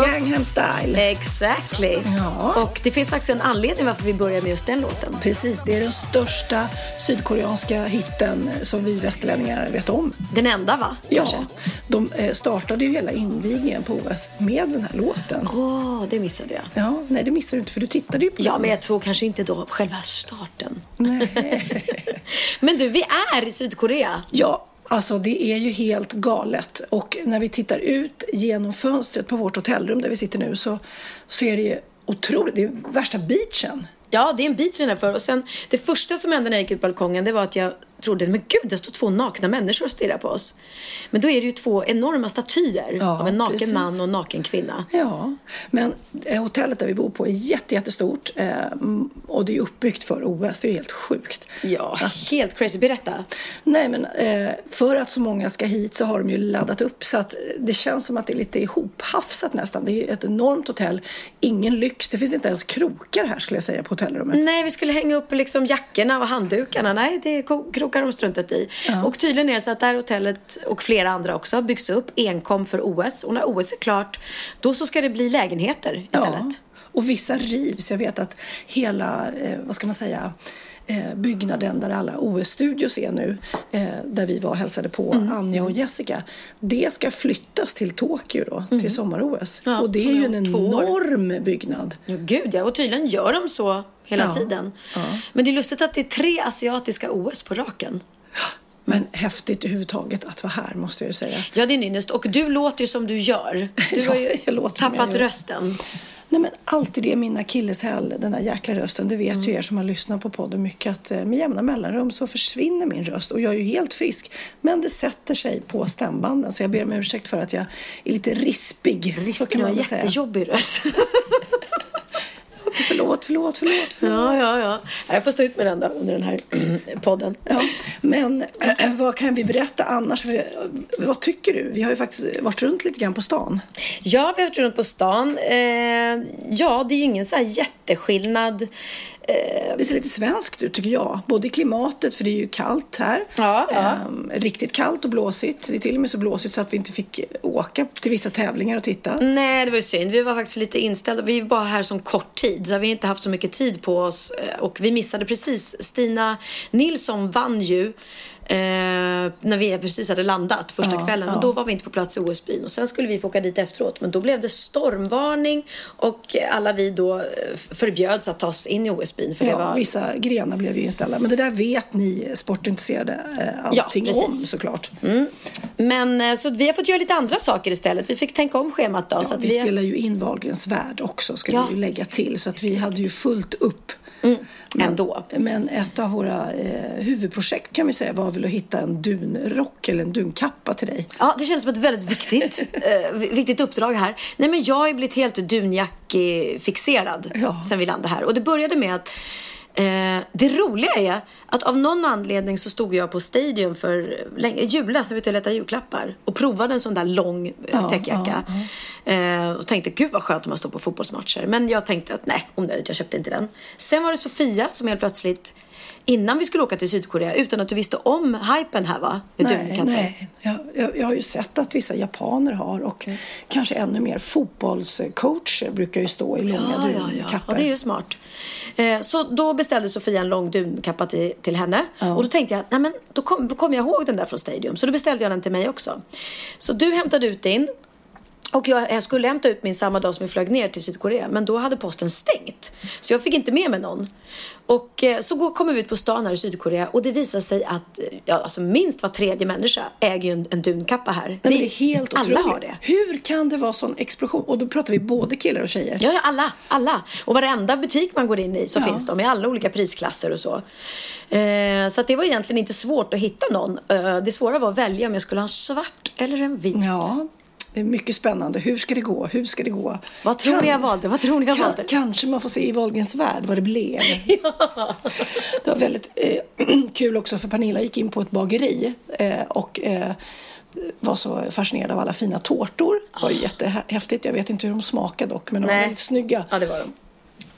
Style. Gangnam style. Exactly. Ja. Och det finns faktiskt en anledning varför vi börjar med just den låten. Precis, det är den största sydkoreanska hitten som vi västerlänningar vet om. Den enda va? Ja, Kanske? de eh, startade ju hela invigningen på OS med den här låten. Åh, det missade jag. Ja, nej det missade du inte för du tittade ju på Ja, den. men jag tror kanske inte då själva starten. Nej. Men du, vi är i Sydkorea. Ja, alltså det är ju helt galet. Och när vi tittar ut genom fönstret på vårt hotellrum där vi sitter nu så, så är det ju otroligt. Det är värsta beachen. Ja, det är en beach innanför. Och sen, det första som hände när jag gick ut på balkongen, det var att jag trodde, men gud, det står två nakna människor och stirrar på oss. Men då är det ju två enorma statyer Ja, av en naken precis. man och en naken kvinna. Ja, men eh, hotellet där vi bor på är jätte, jättestort eh, mm, och det är uppbyggt för OS. Det är helt sjukt. Ja, helt crazy. Berätta. Nej, men eh, för att så många ska hit så har de ju laddat upp så att det känns som att det är lite ihophafsat nästan. Det är ett enormt hotell, ingen lyx. Det finns inte ens krokar här skulle jag säga på hotellrummet. Nej, vi skulle hänga upp liksom jackorna och handdukarna. Nej, det ko- krokar de struntat i. Och tydligen är det så att det här hotellet och flera andra också byggs upp enkom för OS. Och när OS är klart, då så ska det bli lägenheter istället. Och vissa rivs. Jag vet att hela, eh, vad ska man säga, byggnaden där alla OS-studios är nu, eh, där vi var och hälsade på Mm. Anja och Jessica, det ska flyttas till Tokyo då, till sommar-OS. Mm. Ja, och det är ju en enorm byggnad. Ja, gud ja. Och tydligen gör de så hela Ja, tiden. ja. Men det är lustigt att det är tre asiatiska OS på raken. Men häftigt överhuvudtaget att vara här, måste jag ju säga. Ja, det är ynnest. Och du låter ju som du gör. Du har ju tappat rösten. Nej men alltid det min akilleshäl, den där jäkla rösten. Det vet Mm. ju er som har lyssnat på podden mycket att eh, med jämna mellanrum så försvinner min röst och jag är ju helt frisk. Men det sätter sig på stämbanden så jag ber om ursäkt för att jag är lite rispig. så Risken kan har man en jättejobbig röst. Förlåt, förlåt, förlåt. förlåt. ja, ja, ja. Jag får stå ut med den då under den här podden. Ja, men vad kan vi berätta annars? Vad tycker du? Vi har ju faktiskt varit runt lite grann på stan. Ja, vi har varit runt på stan. Eh, ja, det är ju ingen så här jätteskillnad. Eh, Det ser lite svenskt ut tycker jag. Både i klimatet, för det är ju kallt här. Ja, ja. Ehm, riktigt kallt och blåsigt. Det är till och med så blåsigt så att vi inte fick åka till vissa tävlingar och titta. nej, det var ju synd. Vi var faktiskt lite inställda. Vi var bara här som kort tid, så vi har inte haft så mycket tid på oss. Eh, Och vi missade precis. Stina Nilsson vann ju eh, när vi precis hade landat första Ja, kvällen. ja. Och då var vi inte på plats i OS-byn. Och sen skulle vi få åka dit efteråt. Men då blev det stormvarning och alla vi då eh, förbjöds att ta oss in i OS-byn. För det Ja, var... Vissa grenar blev ju inställda. Men det där vet ni sportintresserade eh, Ja, allting precis. om såklart. Men eh, så vi har fått göra lite andra saker istället. Vi fick tänka om schemat då. så Ja, att vi vi spelar ju in Wahlgrens värld också ska Ja, vi ju lägga till. Så att vi hade ju fullt upp. Ändå. Men ett av våra eh, huvudprojekt kan vi säga var väl att hitta en dunrock eller en dunkappa till dig. Ja, det känns som ett väldigt viktigt, eh, viktigt uppdrag här. Nej, men jag har ju blivit helt dunjack-fixerad Ja. sen vi landade här. Och det började med att eh, det roliga är att av någon anledning så stod jag på Stadium för länge, julas när vi var ute och letade julklappar och provade en sån där lång eh, Ja, täckjacka. Eh, och tänkte, gud vad skönt om man står på fotbollsmatcher. Men jag tänkte att nej, onödigt, jag köpte inte den. Sen var det Sofia som helt plötsligt Innan vi skulle åka till Sydkorea utan att du visste om hypen här va? Med Nej, dunkappor. nej. Jag, jag, jag har ju sett att vissa japaner har och kanske ännu mer fotbollscoacher brukar ju stå i långa Ja, ja, ja. dunkappor. ja, det är ju smart. Eh, så då beställde Sofia en lång dunkappa till, till henne. Och då tänkte jag, nej men då kom, då kom jag ihåg den där från Stadium. Så då beställde jag den till mig också. Så du hämtade ut din. Och jag, jag skulle hämta ut min samma dag som vi flög ner till Sydkorea. Men då hade posten stängt. Så jag fick inte med mig någon. Och eh, så går, kommer vi ut på stan här i Sydkorea och det visar sig att eh, ja, alltså minst var tredje människa äger ju en, en dunkappa här. Nej, men det är helt alla otroligt. har det. Hur kan det vara sån explosion? Och då pratar vi både killar och tjejer. Ja, ja, alla, alla. Och varenda butik man går in i så Ja. finns de i alla olika prisklasser och så. Eh, så det var egentligen inte svårt att hitta någon. Eh, det svåra var att välja om jag skulle ha en svart eller en vit. Ja, det är mycket spännande. Hur ska det gå? Hur ska det gå? Vad tror ni jag valde? Vad tror ni jag kan, valde? Kanske man får se i Wahlgrens värld vad det blev. Det var väldigt eh, kul också för Pernilla gick in på ett bageri eh, och eh, var så fascinerad av alla fina tårtor. Det var ju jättehäftigt. Jag vet inte hur de smakade dock, men de var Ah. Nej. väldigt snygga. Ja, det var de.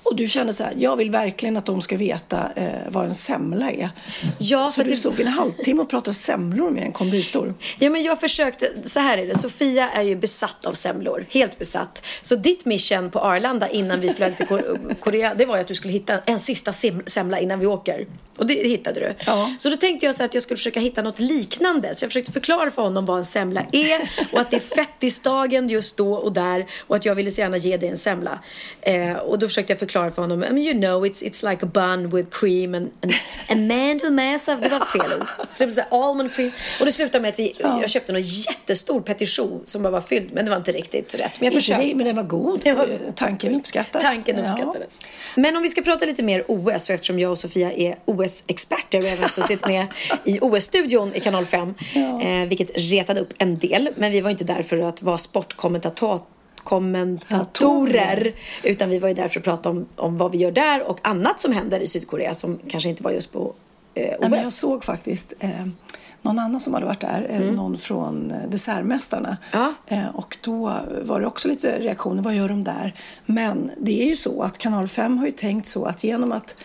Och du kände så här, jag vill verkligen att de ska veta eh, vad en semla är. Ja, så för du det- stod en halvtimme och pratade semlor med en konditor. Ja, men jag försökte, så här är det, Sofia är ju besatt av semlor, helt besatt. Så ditt mission på Arlanda innan vi flög till Kor- Korea, det var ju att du skulle hitta en sista semla innan vi åker. Och det hittade du. Ja. Så då tänkte jag så att jag skulle försöka hitta något liknande. Så jag försökte förklara för honom vad en semla är och att det är fettisdagen just då och där och att jag ville så gärna ge dig en semla. Eh, och då försökte jag förklara för honom, I mean, you know it's, it's like a bun with cream and, and, and mandelmassa. Det var fel ord. Så det blev almond cream. Och det slutade med att vi, jag köpte en jättestor petition som bara var fylld, men det var inte riktigt rätt. Men jag Inte försökte. det, men den var god. Det var- Tanken uppskattas. Tanken Ja. uppskattades. Men om vi ska prata lite mer OS, och eftersom jag och Sofia är OS-experter och även suttit med i OS-studion i Kanal 5, eh, vilket retade upp en del. Men vi var inte där för att vara sportkommentator kommentatorer utan vi var ju där för att prata om, om vad vi gör där och annat som händer i Sydkorea som kanske inte var just på eh, OS. Nej, men jag såg faktiskt eh, någon annan som hade varit där, eh, Mm. någon från eh, Dessertmästarna. Ja. Eh, och då var det också lite reaktioner, vad gör de där? Men det är ju så att Kanal 5 har ju tänkt så att genom att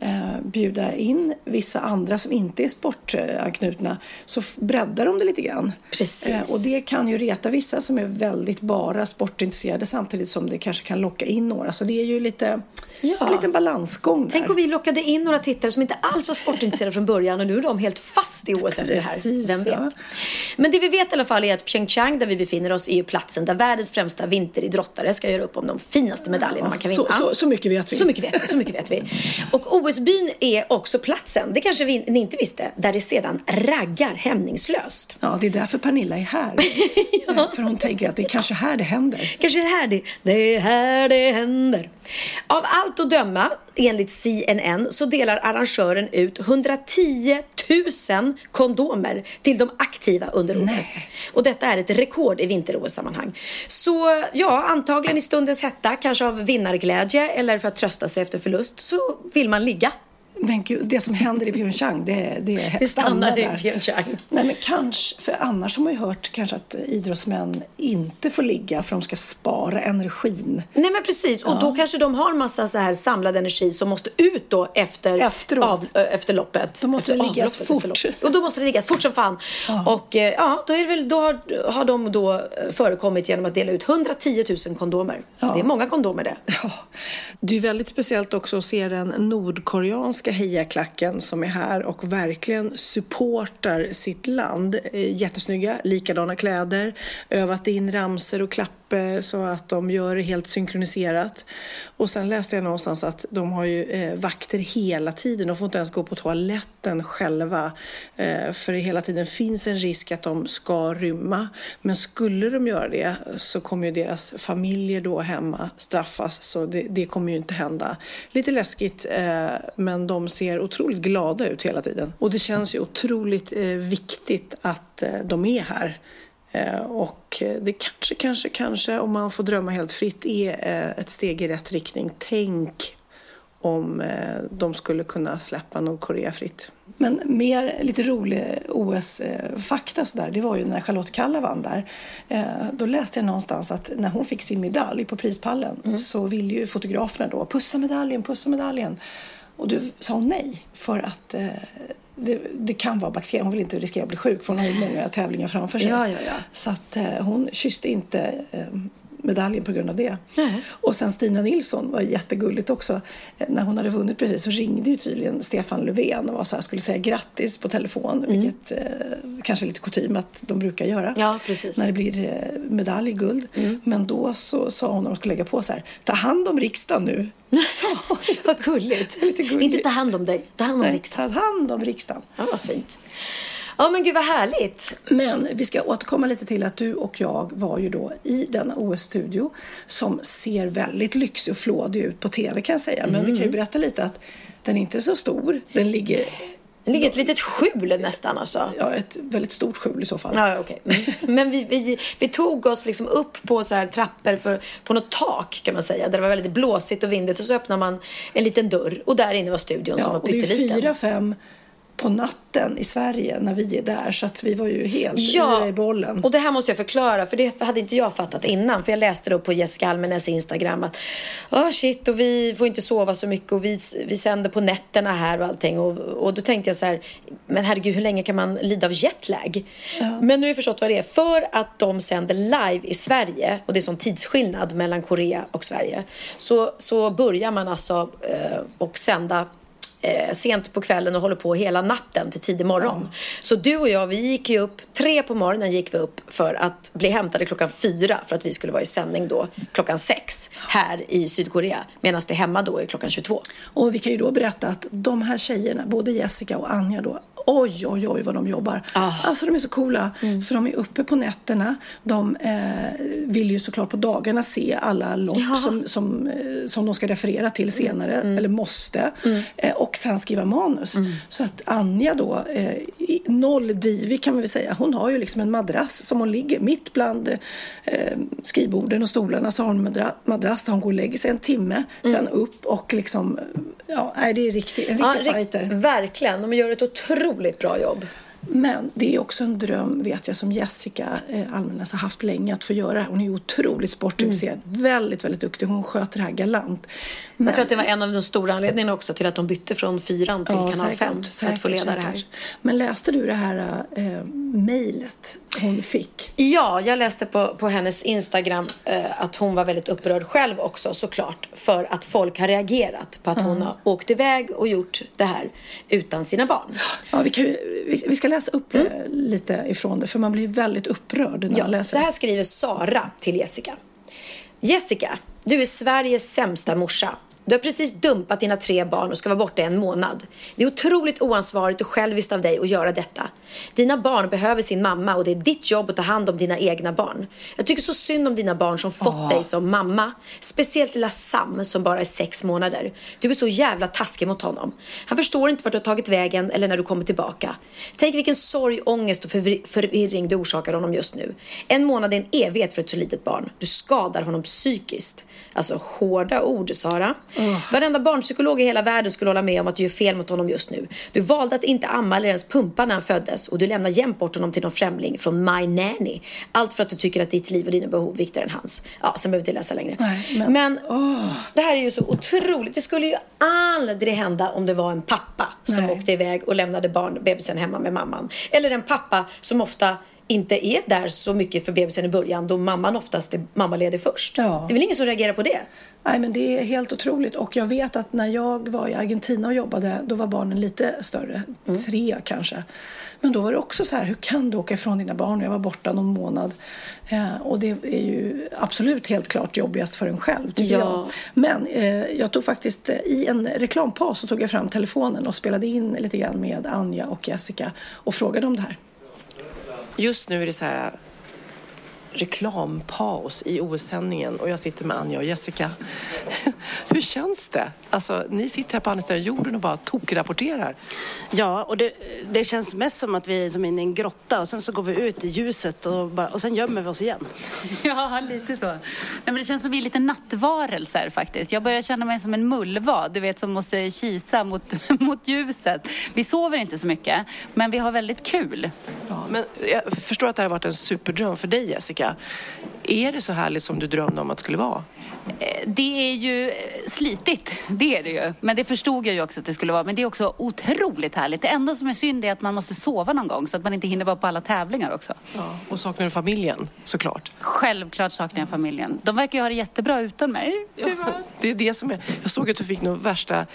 eh, bjuda in vissa andra som inte är sportanknutna så breddar de det lite grann. Precis. Eh, och det kan ju reta vissa som är väldigt bara sportintresserade samtidigt som det kanske kan locka in några. Så det är ju lite, Ja. en liten balansgång där. Tänk om vi lockade in några tittare som inte alls var sportintresserade från början och nu är de helt fast i OS efter det här. Vem vet? ja. Men det vi vet i alla fall är att Pyeongchang där vi befinner oss är ju platsen där världens främsta vinteridrottare ska göra upp om de finaste medaljerna man kan vinna. så, så, så mycket vet vi. Så mycket vet vi, så mycket vet vi. Och OS-byn är också platsen, det kanske vi, ni inte visste, där det sedan raggar hämningslöst. Ja, det är därför Pernilla är här. Eh, För hon tänker att det är kanske här det händer. Kanske är det här det, det är här det händer. Av allt att döma, enligt CNN, så delar arrangören ut 110 000 kondomer till de aktiva under OS. Och detta är ett rekord i vinter-OS-sammanhang. Så ja, antagligen i stundens hetta, kanske av vinnarglädje eller för att trösta sig efter förlust, så vill man ligga. Men gud, det som händer i Pyeongchang, det, det, Det stannar i där. Pyeongchang. Nej, men kanske, för annars har man ju hört kanske att idrottsmän inte får ligga för de ska spara energin. Nej men precis, och då kanske de har massa så här samlad energi som måste ut då efter, Efteråt. Av, efter loppet. Då måste efter det liggas fort. Och då måste det liggas fort som fan. Och eh, ja, då, är väl, då har, har de då eh, förekommit genom att dela ut 110 000 kondomer. Ja. Det är många kondomer det. Ja. Det är väldigt speciellt också att se den nordkoreanska hejaklacken som är här och verkligen supportar sitt land. Eh, jättesnygga, likadana kläder, övat in ramser och klapp eh, så att de gör det helt synkroniserat. Och sen läste jag någonstans att de har ju eh, vakter hela tiden. De får inte ens gå på toaletten själva. För det hela tiden finns en risk att de ska rymma. Men skulle de göra det så kommer ju deras familjer då hemma straffas. Så det, det kommer ju inte hända. Lite läskigt men de ser otroligt glada ut hela tiden. Och det känns ju otroligt eh, viktigt att eh, de är här. Eh, Och det kanske, kanske, kanske, om man får drömma helt fritt, är ett steg i rätt riktning. Tänk om de skulle kunna släppa Nordkorea fritt. Men mer lite rolig OS-fakta sådär, det var ju när Charlotte Kalla vann där. Då läste jag någonstans att när hon fick sin medalj på prispallen så ville ju fotograferna då pussa medaljen, pussa medaljen. Och då sa hon nej för att eh, det, det kan vara bakterier. Hon vill inte riskera att bli sjuk för hon har ju många tävlingar framför sig. Ja, ja, ja. Så att eh, hon kysste inte eh, medaljen på grund av det. Och sen Stina Nilsson var jättegulligt också. Eh, När hon hade vunnit precis så ringde ju tydligen Stefan Löfven och var så här, skulle säga grattis på telefon, vilket eh, kanske är lite kutym att de brukar göra. Mm. Ja, precis. När det blir eh, medalj, guld. Men då så sa hon när de skulle lägga på så här, ta hand om riksdagen nu. Hon. Vad gulligt. Inte ta hand om dig, ta hand om Nej, riksdagen. Ta hand om riksdagen. Ja, vad fint. Ja, men gud vad härligt. Men vi ska återkomma lite till att du och jag var ju då i denna OS-studio som ser väldigt lyxig och flådig ut på TV kan jag säga. Men vi kan ju berätta lite att den är inte så stor. Den ligger, Det ligger ett litet skjul nästan alltså. ja ett väldigt stort skjul i så fall. Ja, okej. Mm. Men vi, vi, vi tog oss liksom upp på så här trappor för, på något tak kan man säga. Där det var väldigt blåsigt och vindigt. Och så öppnade man en liten dörr. Och där inne var studion som Ja, var och det är pytteliten. fyra, fem på natten i Sverige när vi är där. Så att vi var ju helt Ja, i bollen. och det här måste jag förklara för det hade inte jag fattat innan. För jag läste då på Jessica Almenäs Instagram att oh shit och vi får inte sova så mycket och vi, vi sänder på nätterna här och allting. Och, och då tänkte jag så här, men herregud hur länge kan man lida av jetlag? Men nu har jag förstått vad det är. För att de sänder live i Sverige och det är sån tidsskillnad mellan Korea och Sverige. Så, så börjar man alltså eh, och sända eh, sent på kvällen och håller på hela natten till tidig morgon. Så du och jag, vi gick ju upp, tre på morgonen gick vi upp för att bli hämtade klockan fyra för att vi skulle vara i sändning då klockan sex här i Sydkorea. Medan det hemma då är klockan 22. Och vi kan ju då berätta att de här tjejerna, både Jessica och Anja då, oj, oj, oj vad de jobbar. Ah. Alltså de är så coola, för de är uppe på nätterna. De eh, vill ju såklart på dagarna se alla lopp Ja. som, som, eh, som de ska referera till senare, eller måste. Eh, och sen skriva manus. Så att Anja då, eh, noll divig kan man väl säga, hon har ju liksom en madrass som hon ligger mitt bland eh, skrivborden och stolarna så har hon en madra- madrass där hon går och lägger sig en timme, sen upp och liksom, ja, det är riktigt, en Ja, riktig ri- fighter. verkligen, de gör ett otroligt bra jobb. Men det är också en dröm, vet jag, som Jessica eh, Almenäs har haft länge att få göra. Hon är otroligt sportintresserad. Väldigt, väldigt duktig. Hon sköter det här galant. Men, Jag tror att det var en av de stora anledningarna också till att de bytte från fyran till kanal säkert, 5 för att få säkert, leda det här. säkert. Men läste du det här eh, mejlet hon fick? Ja, jag läste på, på hennes Instagram eh, att hon var väldigt upprörd själv också såklart för att folk har reagerat på att hon har åkt iväg och gjort det här utan sina barn. Ja, vi, kan, vi, vi ska läsa upp eh, lite ifrån det, för man blir väldigt upprörd när man Ja, läser. så här skriver Sara till Jessica. Jessica, du är Sveriges sämsta morsa. Du har precis dumpat dina tre barn och ska vara borta i en månad. Det är otroligt oansvarigt och själviskt av dig att göra detta. Dina barn behöver sin mamma och det är ditt jobb att ta hand om dina egna barn. Jag tycker så synd om dina barn som fått dig som mamma. Speciellt lilla Sam som bara är sex månader. Du är så jävla taskig mot honom. Han förstår inte vart du har tagit vägen eller när du kommer tillbaka. Tänk vilken sorg, ångest och förvir- förvirring du orsakar honom just nu. En månad är en evighet för ett så litet barn. Du skadar honom psykiskt. Alltså hårda ord, Sara. Varenda barnpsykolog i hela världen skulle hålla med om att du gör fel mot honom just nu. Du valde att inte amma eller ens pumpa när han föddes och du lämnar jämt bort honom till någon främling från My Nanny. Allt för att du tycker att ditt liv och dina behov är viktigare än hans. Ja, sen behöver vi inte läsa längre. Nej, men men- det här är ju så otroligt. Det skulle ju aldrig hända om det var en pappa som Nej. åkte iväg och lämnade barn, bebisen hemma med mamman. Eller en pappa som ofta inte är där så mycket för bebisen i början då mamman oftast är mammaledig först. Ja. Det är väl ingen som reagerar på det? Nej, men det är helt otroligt. Och jag vet att när jag var i Argentina och jobbade, då var barnen lite större. Mm. Tre kanske. Men då var det också så här, hur kan du åka ifrån dina barn? Jag var borta någon månad. Eh, och det är ju absolut helt klart jobbigast för en själv, tycker Ja. jag. Men eh, jag tog faktiskt, eh, i en reklampaus så tog jag fram telefonen och spelade in lite grann med Anja och Jessica och frågade om det här. Just nu är det så här reklampaus i OS-sändningen och jag sitter med Anja och Jessica. Hur känns det? Alltså, ni sitter här på andra sidan jorden och bara tokrapporterar. Ja, och det, det känns mest som att vi är som inne i en grotta och sen så går vi ut i ljuset och, bara, och sen gömmer vi oss igen. Ja, lite så. Nej, men det känns som vi är lite nattvarelser faktiskt. Jag börjar känna mig som en mullvad, du vet som måste kisa mot, mot ljuset. Vi sover inte så mycket, men vi har väldigt kul. Ja, men jag förstår att det här har varit en superdröm för dig Jessica. olika Är det så härligt som du drömde om att det skulle vara? Eh, Det är ju slitigt, det är det ju. Men det förstod jag ju också att det skulle vara. Men det är också otroligt härligt. Det enda som är synd är att man måste sova någon gång så att man inte hinner vara på alla tävlingar också. Ja, och saknar du familjen såklart? Självklart saknar jag familjen. De verkar ju ha det jättebra utan mig. Ja, det är det som är. Jag såg att du fick något värsta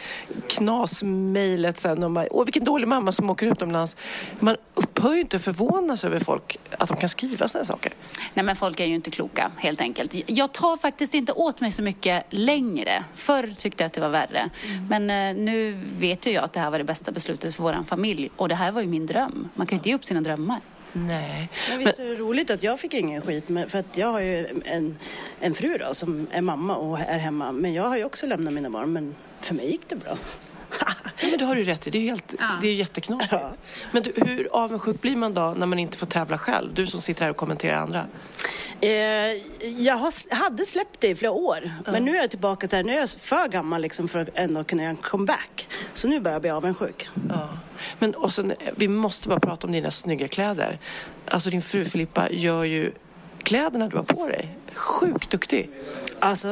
knasmejlet sen om åh vilken dålig mamma som åker utomlands. Man upphör ju inte förvånas över folk att de kan skriva sådana saker. Nej men folk är ju inte kloka helt enkelt. Jag tar faktiskt inte åt mig så mycket längre. Förr tyckte jag att det var värre. Mm. Men eh, nu vet ju jag att det här var det bästa beslutet för vår familj. Och det här var ju min dröm. Man kan ju inte ge upp sina drömmar. Nej. Men visst är det roligt att jag fick ingen skit för att jag har ju en, en fru då som är mamma och är hemma. Men jag har ju också lämnat mina barn men för mig gick det bra. Men det har du rätt i. Det är, helt, ja. det är jätteknasigt. Ja. Men du, hur avundsjuk blir man då när man inte får tävla själv? Du som sitter här och kommenterar andra. Eh, jag har, hade släppt det i flera år. Ja. Men nu är jag tillbaka till Nu är jag för gammal liksom för att ändå kunna göra en comeback. Så nu börjar jag bli avundsjuk. Ja. Men och sen, vi måste bara prata om dina snygga kläder. Alltså din fru Filippa gör ju kläderna du har på dig. Sjukt duktig. Alltså,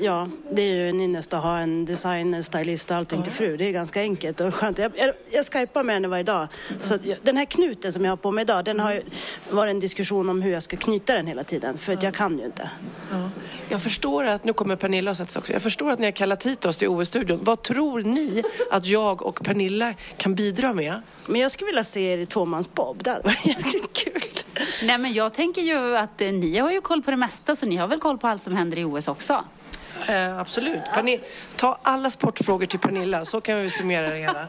ja, det är ju en ynnest att ha en designer, stylist och allting till fru. Det är ganska enkelt och skönt. Jag, jag, jag skypar med henne varje dag. Så den här knuten som jag har på mig idag, den har ju varit en diskussion om hur jag ska knyta den hela tiden. För att jag kan ju inte. Ja. Jag förstår att, nu kommer Pernilla och sätta sig också. Jag förstår att ni har kallat hit oss till OS-studion. Vad tror ni att jag och Pernilla kan bidra med? Men jag skulle vilja se er i tvåmansbob. Det hade varit jäkligt kul. Nej, men jag tänker ju att eh, ni har ju koll på det mesta, så ni har väl koll på allt som händer i OS också? Eh, absolut. Pani ta alla sportfrågor till Pernilla, så kan vi summera det hela.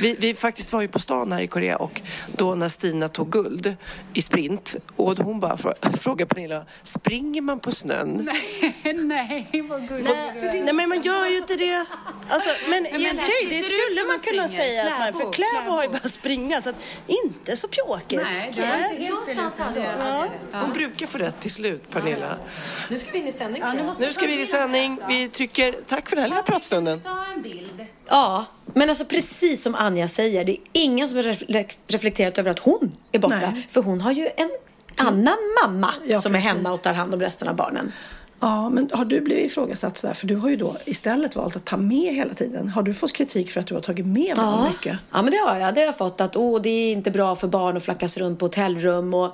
Vi, vi faktiskt var ju på stan här i Korea och då när Stina tog guld i sprint och hon bara frågade Pernilla, springer man på snön? Nej, nej vad gulligt nej, nej, men man gör ju inte det. Alltså, men i och för det skulle man kunna säga att man, för Kläbo har ju bara springa så att inte så pjåkigt. Nej, det är inte någonstans ja. Hon brukar få rätt till slut, Pernilla. Nu ska vi in i sändning ja, Nu ska vi in i sändning sändning. Vi trycker... Tack för den här lilla pratstunden. Ja, men alltså precis som Anja säger, det är ingen som har reflekterat över att hon är borta. Nej. För hon har ju en annan mamma ja, som precis. är hemma och tar hand om resten av barnen. Ja, men har du blivit ifrågasatt sådär? För du har ju då istället valt att ta med hela tiden. Har du fått kritik för att du har tagit med ja. mycket? Ja, men det har jag. Det har jag fått. Att åh, det är inte bra för barn att flackas runt på hotellrum. Och,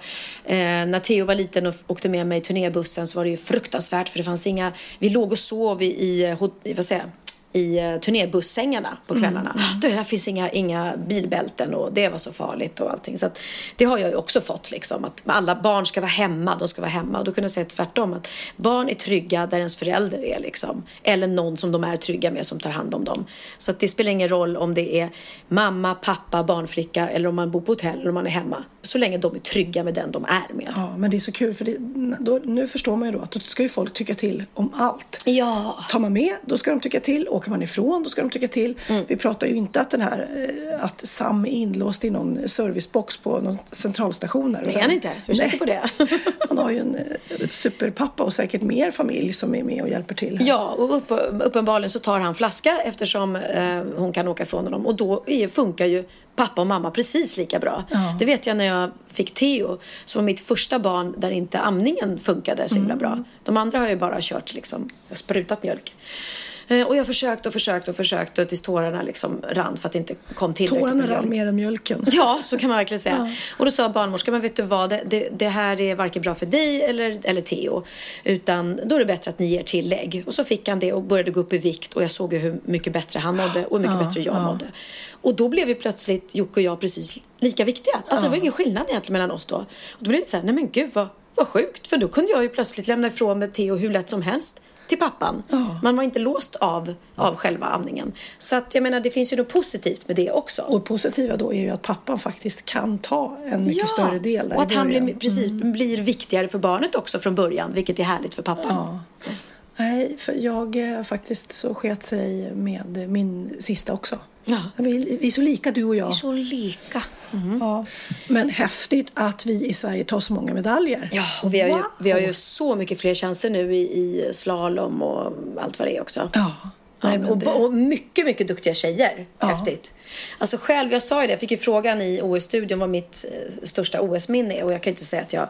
eh, när Theo var liten och åkte med mig i turnébussen så var det ju fruktansvärt för det fanns inga... Vi låg och sov i, i vad säger i eh, turnébusssängarna på mm, kvällarna. Mm. Det finns inga, inga bilbälten och det var så farligt och allting. Så det har jag ju också fått liksom. Att alla barn ska vara hemma, de ska vara hemma. Och då kunde jag säga tvärtom. Att barn är trygga där ens förälder är liksom. Eller någon som de är trygga med som tar hand om dem. Så det spelar ingen roll om det är mamma, pappa, barnflicka eller om man bor på hotell eller om man är hemma. Så länge de är trygga med den de är med. Ja, men det är så kul för det, då, nu förstår man ju då att då ska ju folk tycka till om allt. Ja. Tar man med, då ska de tycka till åker man ifrån då ska de tycka till. Mm. Vi pratar ju inte att den här eh, att Sam är inlåst i någon servicebox på någon centralstation. Där, är han inte? Hur säker på det? han har ju en eh, superpappa och säkert mer familj som är med och hjälper till. Ja, och upp, uppenbarligen så tar han flaska eftersom eh, hon kan åka ifrån honom och då funkar ju pappa och mamma precis lika bra. Ja. Det vet jag när jag fick Theo som var mitt första barn där inte amningen funkade så himla mm. bra. De andra har ju bara kört liksom, sprutat mjölk. Eh, och jag försökte och försökte och försökte tills tårarna liksom rann för att det inte kom tillräckligt Tårarna rann mer än mjölken. Ja, så kan man verkligen säga. Ja. Och då sa barnmorskan, men vet du vad, det, det, det, här är varken bra för dig eller, eller Theo. Utan då är det bättre att ni ger tillägg. Och så fick han det och började gå upp i vikt och jag såg hur mycket bättre han mådde och hur mycket ja, bättre jag ja. mådde. Och då blev vi plötsligt, Jocke och jag, precis lika viktiga. Alltså det var ingen skillnad egentligen mellan oss då. Och då blev det så här, nej men gud vad, vad sjukt. För då kunde jag ju plötsligt lämna ifrån mig Theo hur lätt som helst till pappan. Ja. Man var inte låst av, av själva amningen. Så att jag menar, det finns ju något positivt med det också. Och positiva då är ju att pappan faktiskt kan ta en mycket ja. större del. Där och att han blir, precis, mm. blir viktigare för barnet också från början, vilket är härligt för pappan. Ja. Nej, för jag eh, faktiskt så sket sig med min sista också. Ja. Vi, vi är så lika du och jag. Vi är så lika. Mm. Ja. Men häftigt att vi i Sverige tar så många medaljer. Ja, och vi har, ju, vi har ju så mycket fler chanser nu i, i slalom och allt vad det är också. Ja. Nej, och, det- och mycket, mycket duktiga tjejer. Häftigt. Alltså själv, jag sa ju det, jag fick ju frågan i OS-studion vad mitt eh, största OS-minne är och jag kan ju inte säga att jag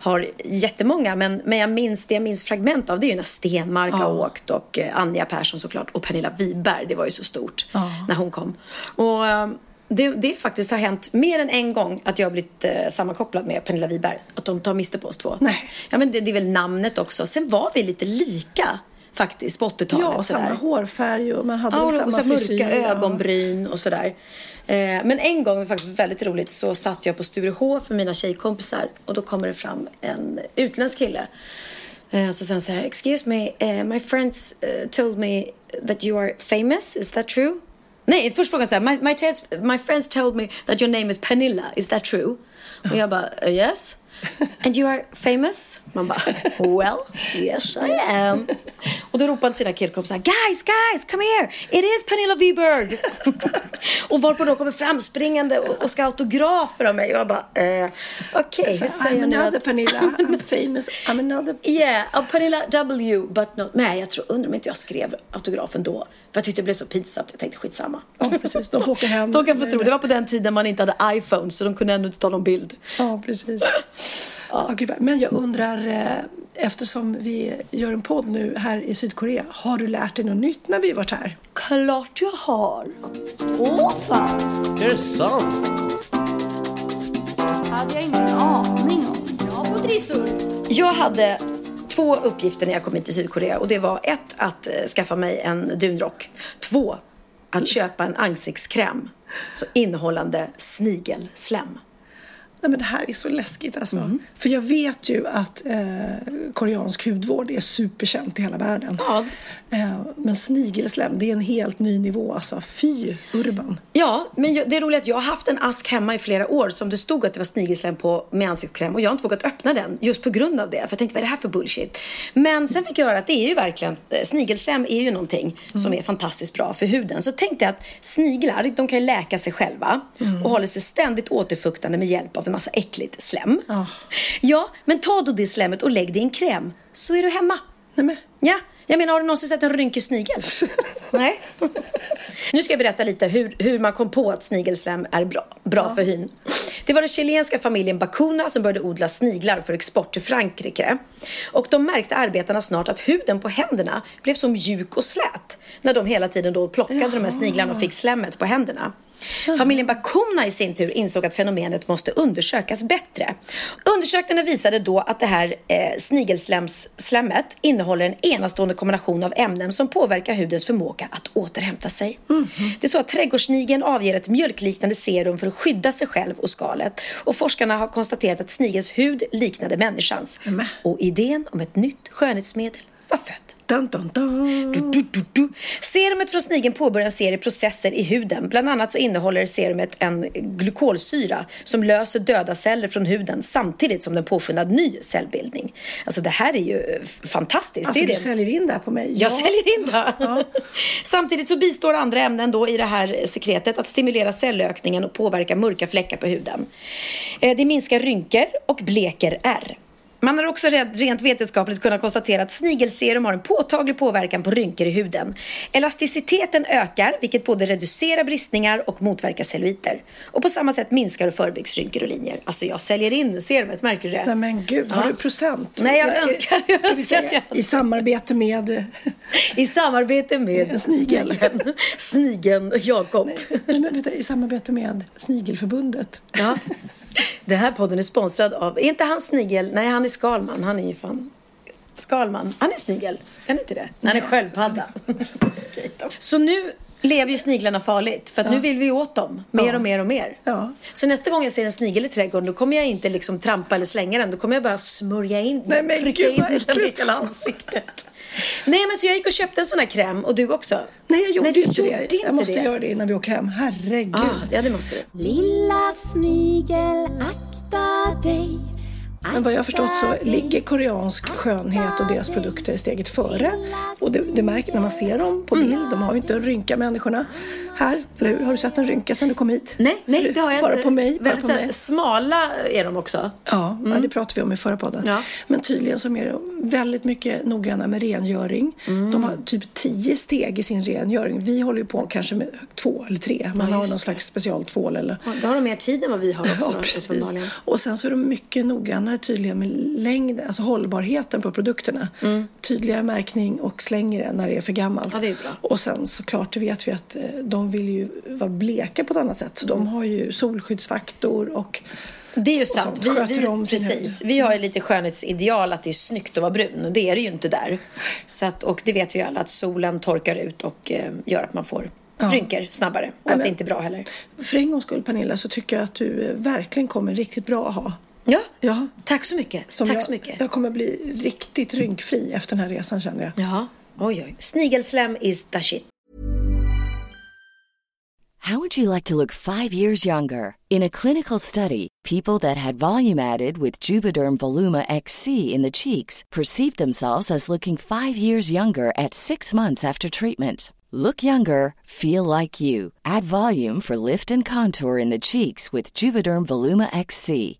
har jättemånga men, men jag minns, det jag minns fragment av det är ju när Stenmark har åkt och eh, Anja Persson såklart och Pernilla Wiberg, det var ju så stort när hon kom. Och eh, det, det faktiskt har hänt mer än en gång att jag har blivit eh, sammankopplad med Pernilla Wiberg. Att de tar miste på oss två. Nej. Ja, men det, det är väl namnet också. Sen var vi lite lika faktiskt på 80-talet. Ja, sådär. samma hårfärg och man hade Ja, och, samma och så frisyr. mörka ja. ögonbryn och sådär. Eh, men en gång, faktiskt väldigt roligt, så satt jag på Sturehof med mina tjejkompisar och då kommer det fram en utländsk kille. Eh, och så säger han så här, excuse me, eh, my friends eh, told me that you are famous, is that true? Nej, först frågar han så här, my, my, my friends told me that your name is Pernilla, is that true? Och jag bara, "Uh, yes. And you are famous? Man bara, well, yes I am. Och då ropade sina killkompisar, guys, guys, come here, it is Pernilla Wiberg. och varpå de kommer fram springande och, och ska autografer av mig. Och jag bara, eh, okej, Så, hur säger I'm another att... Pernilla, I'm famous, I'm another... Yeah, Pernilla W, but not... Nej, jag tror, undrar om inte jag skrev autografen då. För jag tyckte det blev så pinsamt, jag tänkte skitsamma. Ja, precis. De får åka hem. De kan få tro, det var på den tiden man inte hade iPhone så de kunde ändå inte ta någon bild. Ja, precis. Ja. vad- men jag undrar, eh, eftersom vi gör en podd nu här i Sydkorea, har du lärt dig något nytt när vi varit här? Klart jag har. Åh fan! Är det sant? hade jag ingen aning om. Bra på trissor. Jag hade två uppgifter när jag kom hit till Sydkorea och det var ett att eh, skaffa mig en dunrock. Två, att köpa en ansiktskräm så innehållande snigelslem. Nej, men det här är så läskigt alltså. Mm. För jag vet ju att eh, koreansk hudvård är superkänt i hela världen. Ja. Eh, men snigelslem, det är en helt ny nivå alltså. Fy, Urban. Ja, men jag- det är roligt att jag har haft en ask hemma i flera år som det stod att det var snigelslem på med ansiktskräm och jag har inte vågat öppna den just på grund av det. För jag tänkte, vad är det här för bullshit? Men sen fick jag höra att det är ju verkligen, eh, snigelslem är ju någonting som är fantastiskt bra för huden. Så tänkte jag att sniglar, de kan ju läka sig själva och håller sig ständigt återfuktande med hjälp av en massa äckligt slem. Ja. Ja, men ta då det slemmet och lägg det i en kräm så är du hemma. Nej, men, Ja, jag menar har du någonsin sett en rynkig snigel? Nej. Nu ska jag berätta lite hur, hur man kom på att snigelslem är bra, bra för hyn. Det var den chilenska familjen Bacuna som började odla sniglar för export till Frankrike. Och de märkte arbetarna snart att huden på händerna blev så mjuk och slät när de hela tiden då plockade de här sniglarna och fick slemmet på händerna. Familjen Bacuna i sin tur insåg att fenomenet måste undersökas bättre. Undersökningarna visade då att det här eh, snigelslemmet innehåller en enastående kombination av ämnen som påverkar hudens förmåga att återhämta sig. Det är så att trädgårdssnigeln avger ett mjölkliknande serum för att skydda sig själv och skalet. Och forskarna har konstaterat att snigelns hud liknade människans. Nämen. Och idén om ett nytt skönhetsmedel var född. dun, dun, dun. Du, du, du. Serumet från snigeln påbörjar en serie processer i huden. Bland annat så innehåller serumet en glykolsyra som löser döda celler från huden samtidigt som den påskyndar ny cellbildning. Alltså det här är ju f- fantastiskt. Alltså, det du det. säljer in det här på mig. Jag Ja. säljer in det. Ja. Samtidigt så bistår andra ämnen då i det här sekretet att stimulera cellökningen och påverka mörka fläckar på huden. Eh, Det minskar rynkor och bleker ärr. Man har också rent, vetenskapligt kunnat konstatera att snigelserum har en påtaglig påverkan på rynkor i huden. Elasticiteten ökar, vilket både reducerar bristningar och motverkar celluliter. Och på samma sätt minskar och förebyggs rynkor och linjer. Alltså jag säljer in serumet, märker du det? Nej men gud, har Ja. du procent? Nej, jag önskar- jag ska vi önskar att säga, jag- I samarbete med... I samarbete med snigel. snigeln, snigeln Jakob. Nej, men, I samarbete med Snigelförbundet. Ja. Den här podden är sponsrad av, är inte han snigel? Nej, han är Skalman. Han är ju fan Skalman. Han är snigel. Är han inte det? Han är sköldpadda. Så nu lever ju sniglarna farligt för att nu vill vi åt dem mer Ja. och mer och mer. Ja. Så nästa gång jag ser en snigel i trädgården då kommer jag inte liksom trampa eller slänga den. Då kommer jag bara smörja in Nej, men trycka gud, in den i hela ansiktet. Nej, men så jag gick och köpte en sån här kräm och du också. Nej, jag gjorde Nej, du inte gjorde det. inte jag måste det. göra det innan vi åker hem. Herregud. Ah, ja, det måste du. Lilla snigel, akta dig Men vad jag har förstått så ligger koreansk skönhet och deras produkter steget före. Och det, det märker när man ser dem på bild. De har ju inte en rynka människorna här, eller hur? Har du sett en rynka sedan du kom hit? Nej, nej, det har jag bara inte. På mig, bara Väldigt på mig. smala är de också. Ja, ja, det pratade vi om i förra podden. Ja. Men tydligen så är de väldigt mycket noggranna med rengöring. Mm. De har typ tio steg i sin rengöring. Vi håller ju på kanske med två eller tre. Man har någon slags specialtvål eller Ja, Då har de mer tid än vad vi har också. Ja, då, precis. Och sen så är de mycket noggrannare tydliga med längd, alltså hållbarheten på produkterna. Tydligare märkning och slänger det när det är för gammalt. Mm. Ja, det är bra. Och sen såklart så vet vi att eh, de vill ju vara bleka på ett annat sätt. De har ju solskyddsfaktor och Det är ju sant. Vi, vi, precis. vi har ju lite skönhetsideal att det är snyggt att vara brun och det är det ju inte där. Så att, och det vet vi ju alla att solen torkar ut och eh, gör att man får rynkor snabbare och Nej, att det inte är bra heller. För en gångs skull Pernilla så tycker jag att du eh, verkligen kommer riktigt bra att ha. Ja, Ja. tack så mycket. Som tack jag, så mycket. Jag kommer bli riktigt rynkfri efter den här resan känner jag. Ja, oj oj. Snigelslem is the shit. How would you like to look five years younger? In a clinical study, people that had volume added with Juvederm Voluma XC in the cheeks perceived themselves as looking five years younger at six months after treatment. Look younger, feel like you. Add volume for lift and contour in the cheeks with Juvederm Voluma XC.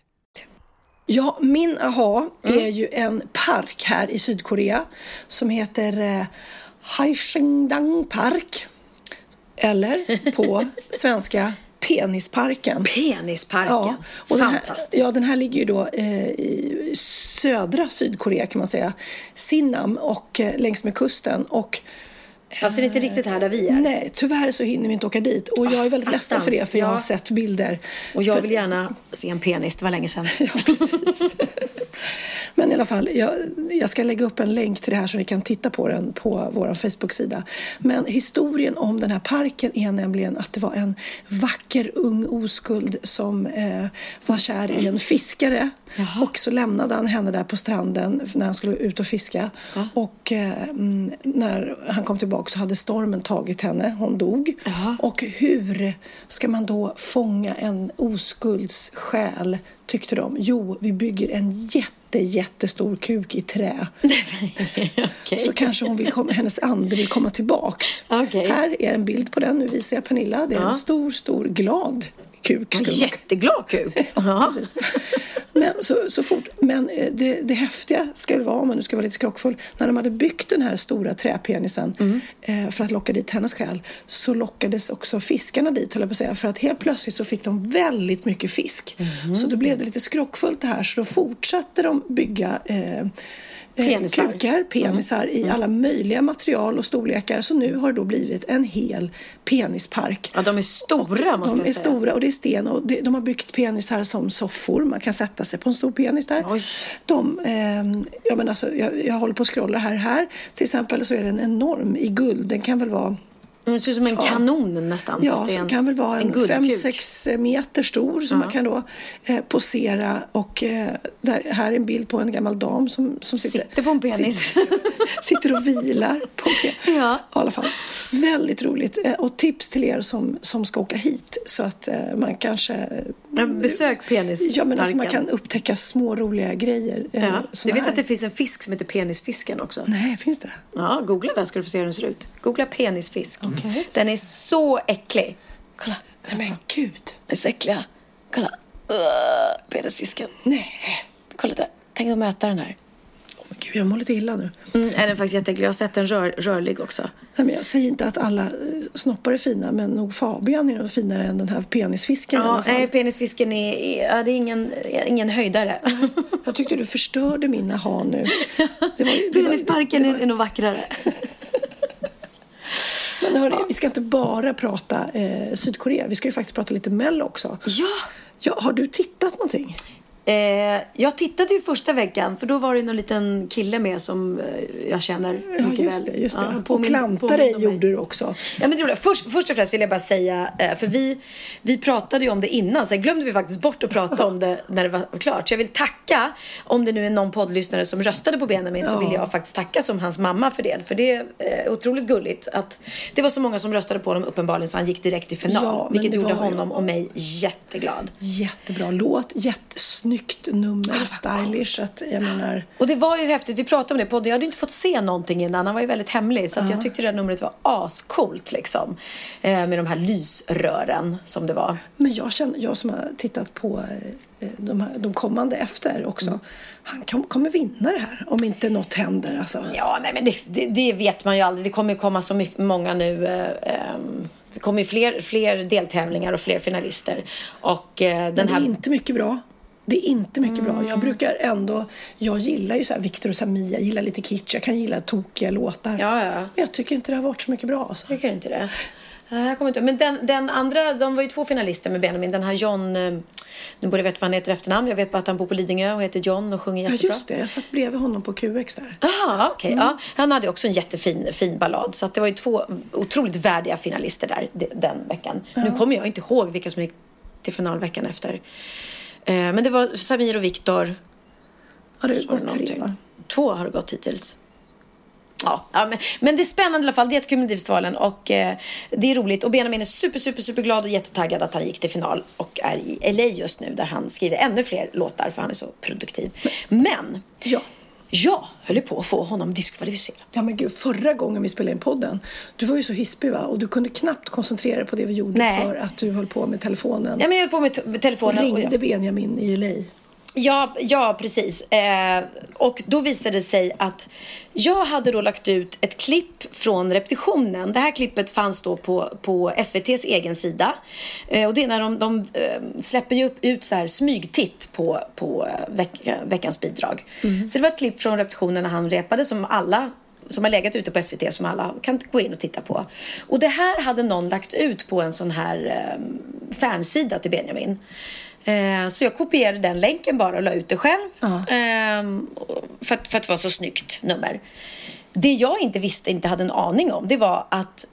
Ja, min aha mm. är ju en park här i Sydkorea som heter eh, Haishengdang Park. Eller på svenska Penisparken. Penisparken, ja, och Fantastiskt. Den här, ja, den här ligger ju då eh, i södra Sydkorea kan man säga. Sinnam och eh, längs med kusten. Och Alltså det är inte riktigt här där vi är? Nej, tyvärr så hinner vi inte åka dit. Och jag är väldigt ah, ledsen för det, för jag har sett bilder. Och jag för... vill gärna se en penis, det var länge sedan. ja, precis. Men i alla fall, jag, jag, ska lägga upp en länk till det här så ni kan titta på den på vår Facebook-sida. Men historien om den här parken är nämligen att det var en vacker ung oskuld som eh, var kär i en fiskare. Jaha. Och så lämnade han henne där på stranden när han skulle ut och fiska. Ja. Och eh, mm, när han kom tillbaka så hade stormen tagit henne. Hon dog. Jaha. Och hur ska man då fånga en oskulds själ, tyckte de? Jo, vi bygger en jätte, jättestor kuk i trä. okay. Så kanske hon vill komma, hennes ande vill komma tillbaks. Okay. Här är en bild på den. Nu visar jag Pernilla. Det är ja. en stor, stor, glad kuk. En jätteglad kuk. ja, men, så, så fort. Men eh, det, det häftiga ska det vara, om man nu ska vara lite skrockfull, när de hade byggt den här stora träpenisen mm. eh, för att locka dit hennes själ så lockades också fiskarna dit, höll jag på att säga. För att helt plötsligt så fick de väldigt mycket fisk. Mm. Så då blev det lite skrockfullt det här, så då fortsatte de bygga eh, Eh, penisar. kukar, penisar mm. i alla möjliga material och storlekar. Så nu har det då blivit en hel penispark. Ja, de är stora måste de jag säga. Är stora och det är sten och de har byggt penisar som soffor. Man kan sätta sig på en stor penis där. Oj. De, eh, ja, men alltså, jag, jag håller på att scrolla här. Här till exempel så är den enorm i guld. Den kan väl vara Mm, det ser ut som en ja. kanon nästan. Ja, som kan väl vara en 5-6 meter stor som ja. man kan då eh, posera. Och eh, där, här är en bild på en gammal dam som, som sitter, sitter på en penis. Sitter, sitter och vilar på en penis. Ja. ja. I alla fall. Väldigt roligt. Eh, och tips till er som, som ska åka hit så att eh, man kanske... Ja, besök penisparken. Ja, men alltså man kan upptäcka små roliga grejer. Eh, ja. Du vet här. att det finns en fisk som heter penisfisken också? Nej, finns det? Ja, googla den ska du få se hur den ser ut. Googla penisfisk. Okay. Den är så äcklig. Kolla. Nej men gud. Den är så äckliga. Kolla. Uh, penisfisken. Nej. Kolla där. Tänk att möta den här. Oh, men gud, jag mår lite illa nu. Mm, är den faktiskt jätteäcklig. Jag har sett den rör, rörlig också. Nej, men jag säger inte att alla eh, snoppar är fina, men nog Fabian är nog finare än den här penisfisken ja, Nej, penisfisken är, ja, det är ingen, ingen höjdare. jag tyckte du förstörde min aha nu. Det var, det Penisparken var, det var... är nog vackrare. Men hörni, ja. vi ska inte bara prata eh, Sydkorea. Vi ska ju faktiskt prata lite Mello också. Ja! ja! Har du tittat någonting? Eh, jag tittade ju första veckan för då var det någon liten kille med som eh, jag känner Ja, mycket just väl. det. Just det. Ja, och påminn- klanta påminn dig om mig. gjorde du också. Ja, men det gjorde först, först och främst vill jag bara säga, eh, för vi, vi pratade ju om det innan, sen glömde vi faktiskt bort att prata om det när det var klart. Så jag vill tacka, om det nu är någon poddlyssnare som röstade på Benjamin, så Ja. vill jag faktiskt tacka som hans mamma för det. För det är eh, otroligt gulligt att det var så många som röstade på honom uppenbarligen så han gick direkt till final. Ja, vilket det gjorde honom och mig jätteglad. Jättebra låt, jättesnyggt nummer, stylish. Att, jag menar, Och det var ju häftigt, vi pratade om det på podden, jag hade inte fått se någonting innan, han var ju väldigt hemlig. Så att jag tyckte det här numret var ascoolt liksom. Eh, med de här lysrören som det var. men jag, känner, jag som har tittat på eh, de, här, de kommande efter också. Mm. Han kom, kommer vinna det här om inte något händer. Alltså. Ja, nej men det, det, det vet man ju aldrig. Det kommer ju komma så mycket, många nu. Eh, ehm, det kommer ju fler, fler deltävlingar och fler finalister. Och eh, Men den det här... är inte mycket bra. Det är inte mycket bra. Mm. Jag brukar ändå, jag gillar ju så Victor och Samia, jag gillar lite kitsch, jag kan gilla tokiga låtar. Ja, ja. Men jag tycker inte det har varit så mycket bra. Alltså. Tycker inte det? Nej, Jag kommer inte Men den, den andra, de var ju två finalister med Benjamin. Den här John, eh, nu borde jag veta vad han heter efternamn. Jag vet bara att han bor på Lidingö och heter John och sjunger Ja jättebra. just det, jag satt bredvid honom på QX där. Aha, okej. Mm. ja. Han hade också en jättefin fin ballad. Så att det var ju två otroligt värdiga finalister där de- den veckan. Nu kommer jag inte ihåg vilka som gick till final veckan efter. Eh, men det var Samir och Viktor. Har det gått tre va? Två har det gått hittills. Ja, ja men, men det är spännande i alla fall. Det är ett Melodifestivalen och eh, det är roligt. Och Benjamin är super, super, super glad och jättetaggad att han gick till final och är i LA just nu där han skriver ännu fler låtar för han är så produktiv. Men Ja. Jag höll på att få honom diskvalificerad. Ja men gud, förra gången vi spelade in podden, du var ju så hispig va? Och du kunde knappt koncentrera dig på det vi gjorde Nej. för att du höll på med telefonen. Ja, men jag höll på med, med och telefonen. och ringde jag, Benjamin i LA. Ja, ja, precis. Eh, och då visade det sig att jag hade då lagt ut ett klipp från repetitionen. Det här klippet fanns då på, på SVTs egen sida. Eh, och det är när de, de eh, släpper ju upp, ut så här smygtitt på, på eh, veck, veckans bidrag. Så det var ett klipp från repetitionen när han repade som alla som har legat ute på SVT som alla kan gå in och titta på. Och det här hade någon lagt ut på en sån här eh, fansida till Benjamin. Eh, så jag kopierade den länken bara och la ut det själv. Eh, för, att, för att det var så snyggt nummer. Det jag inte visste, inte hade en aning om, det var att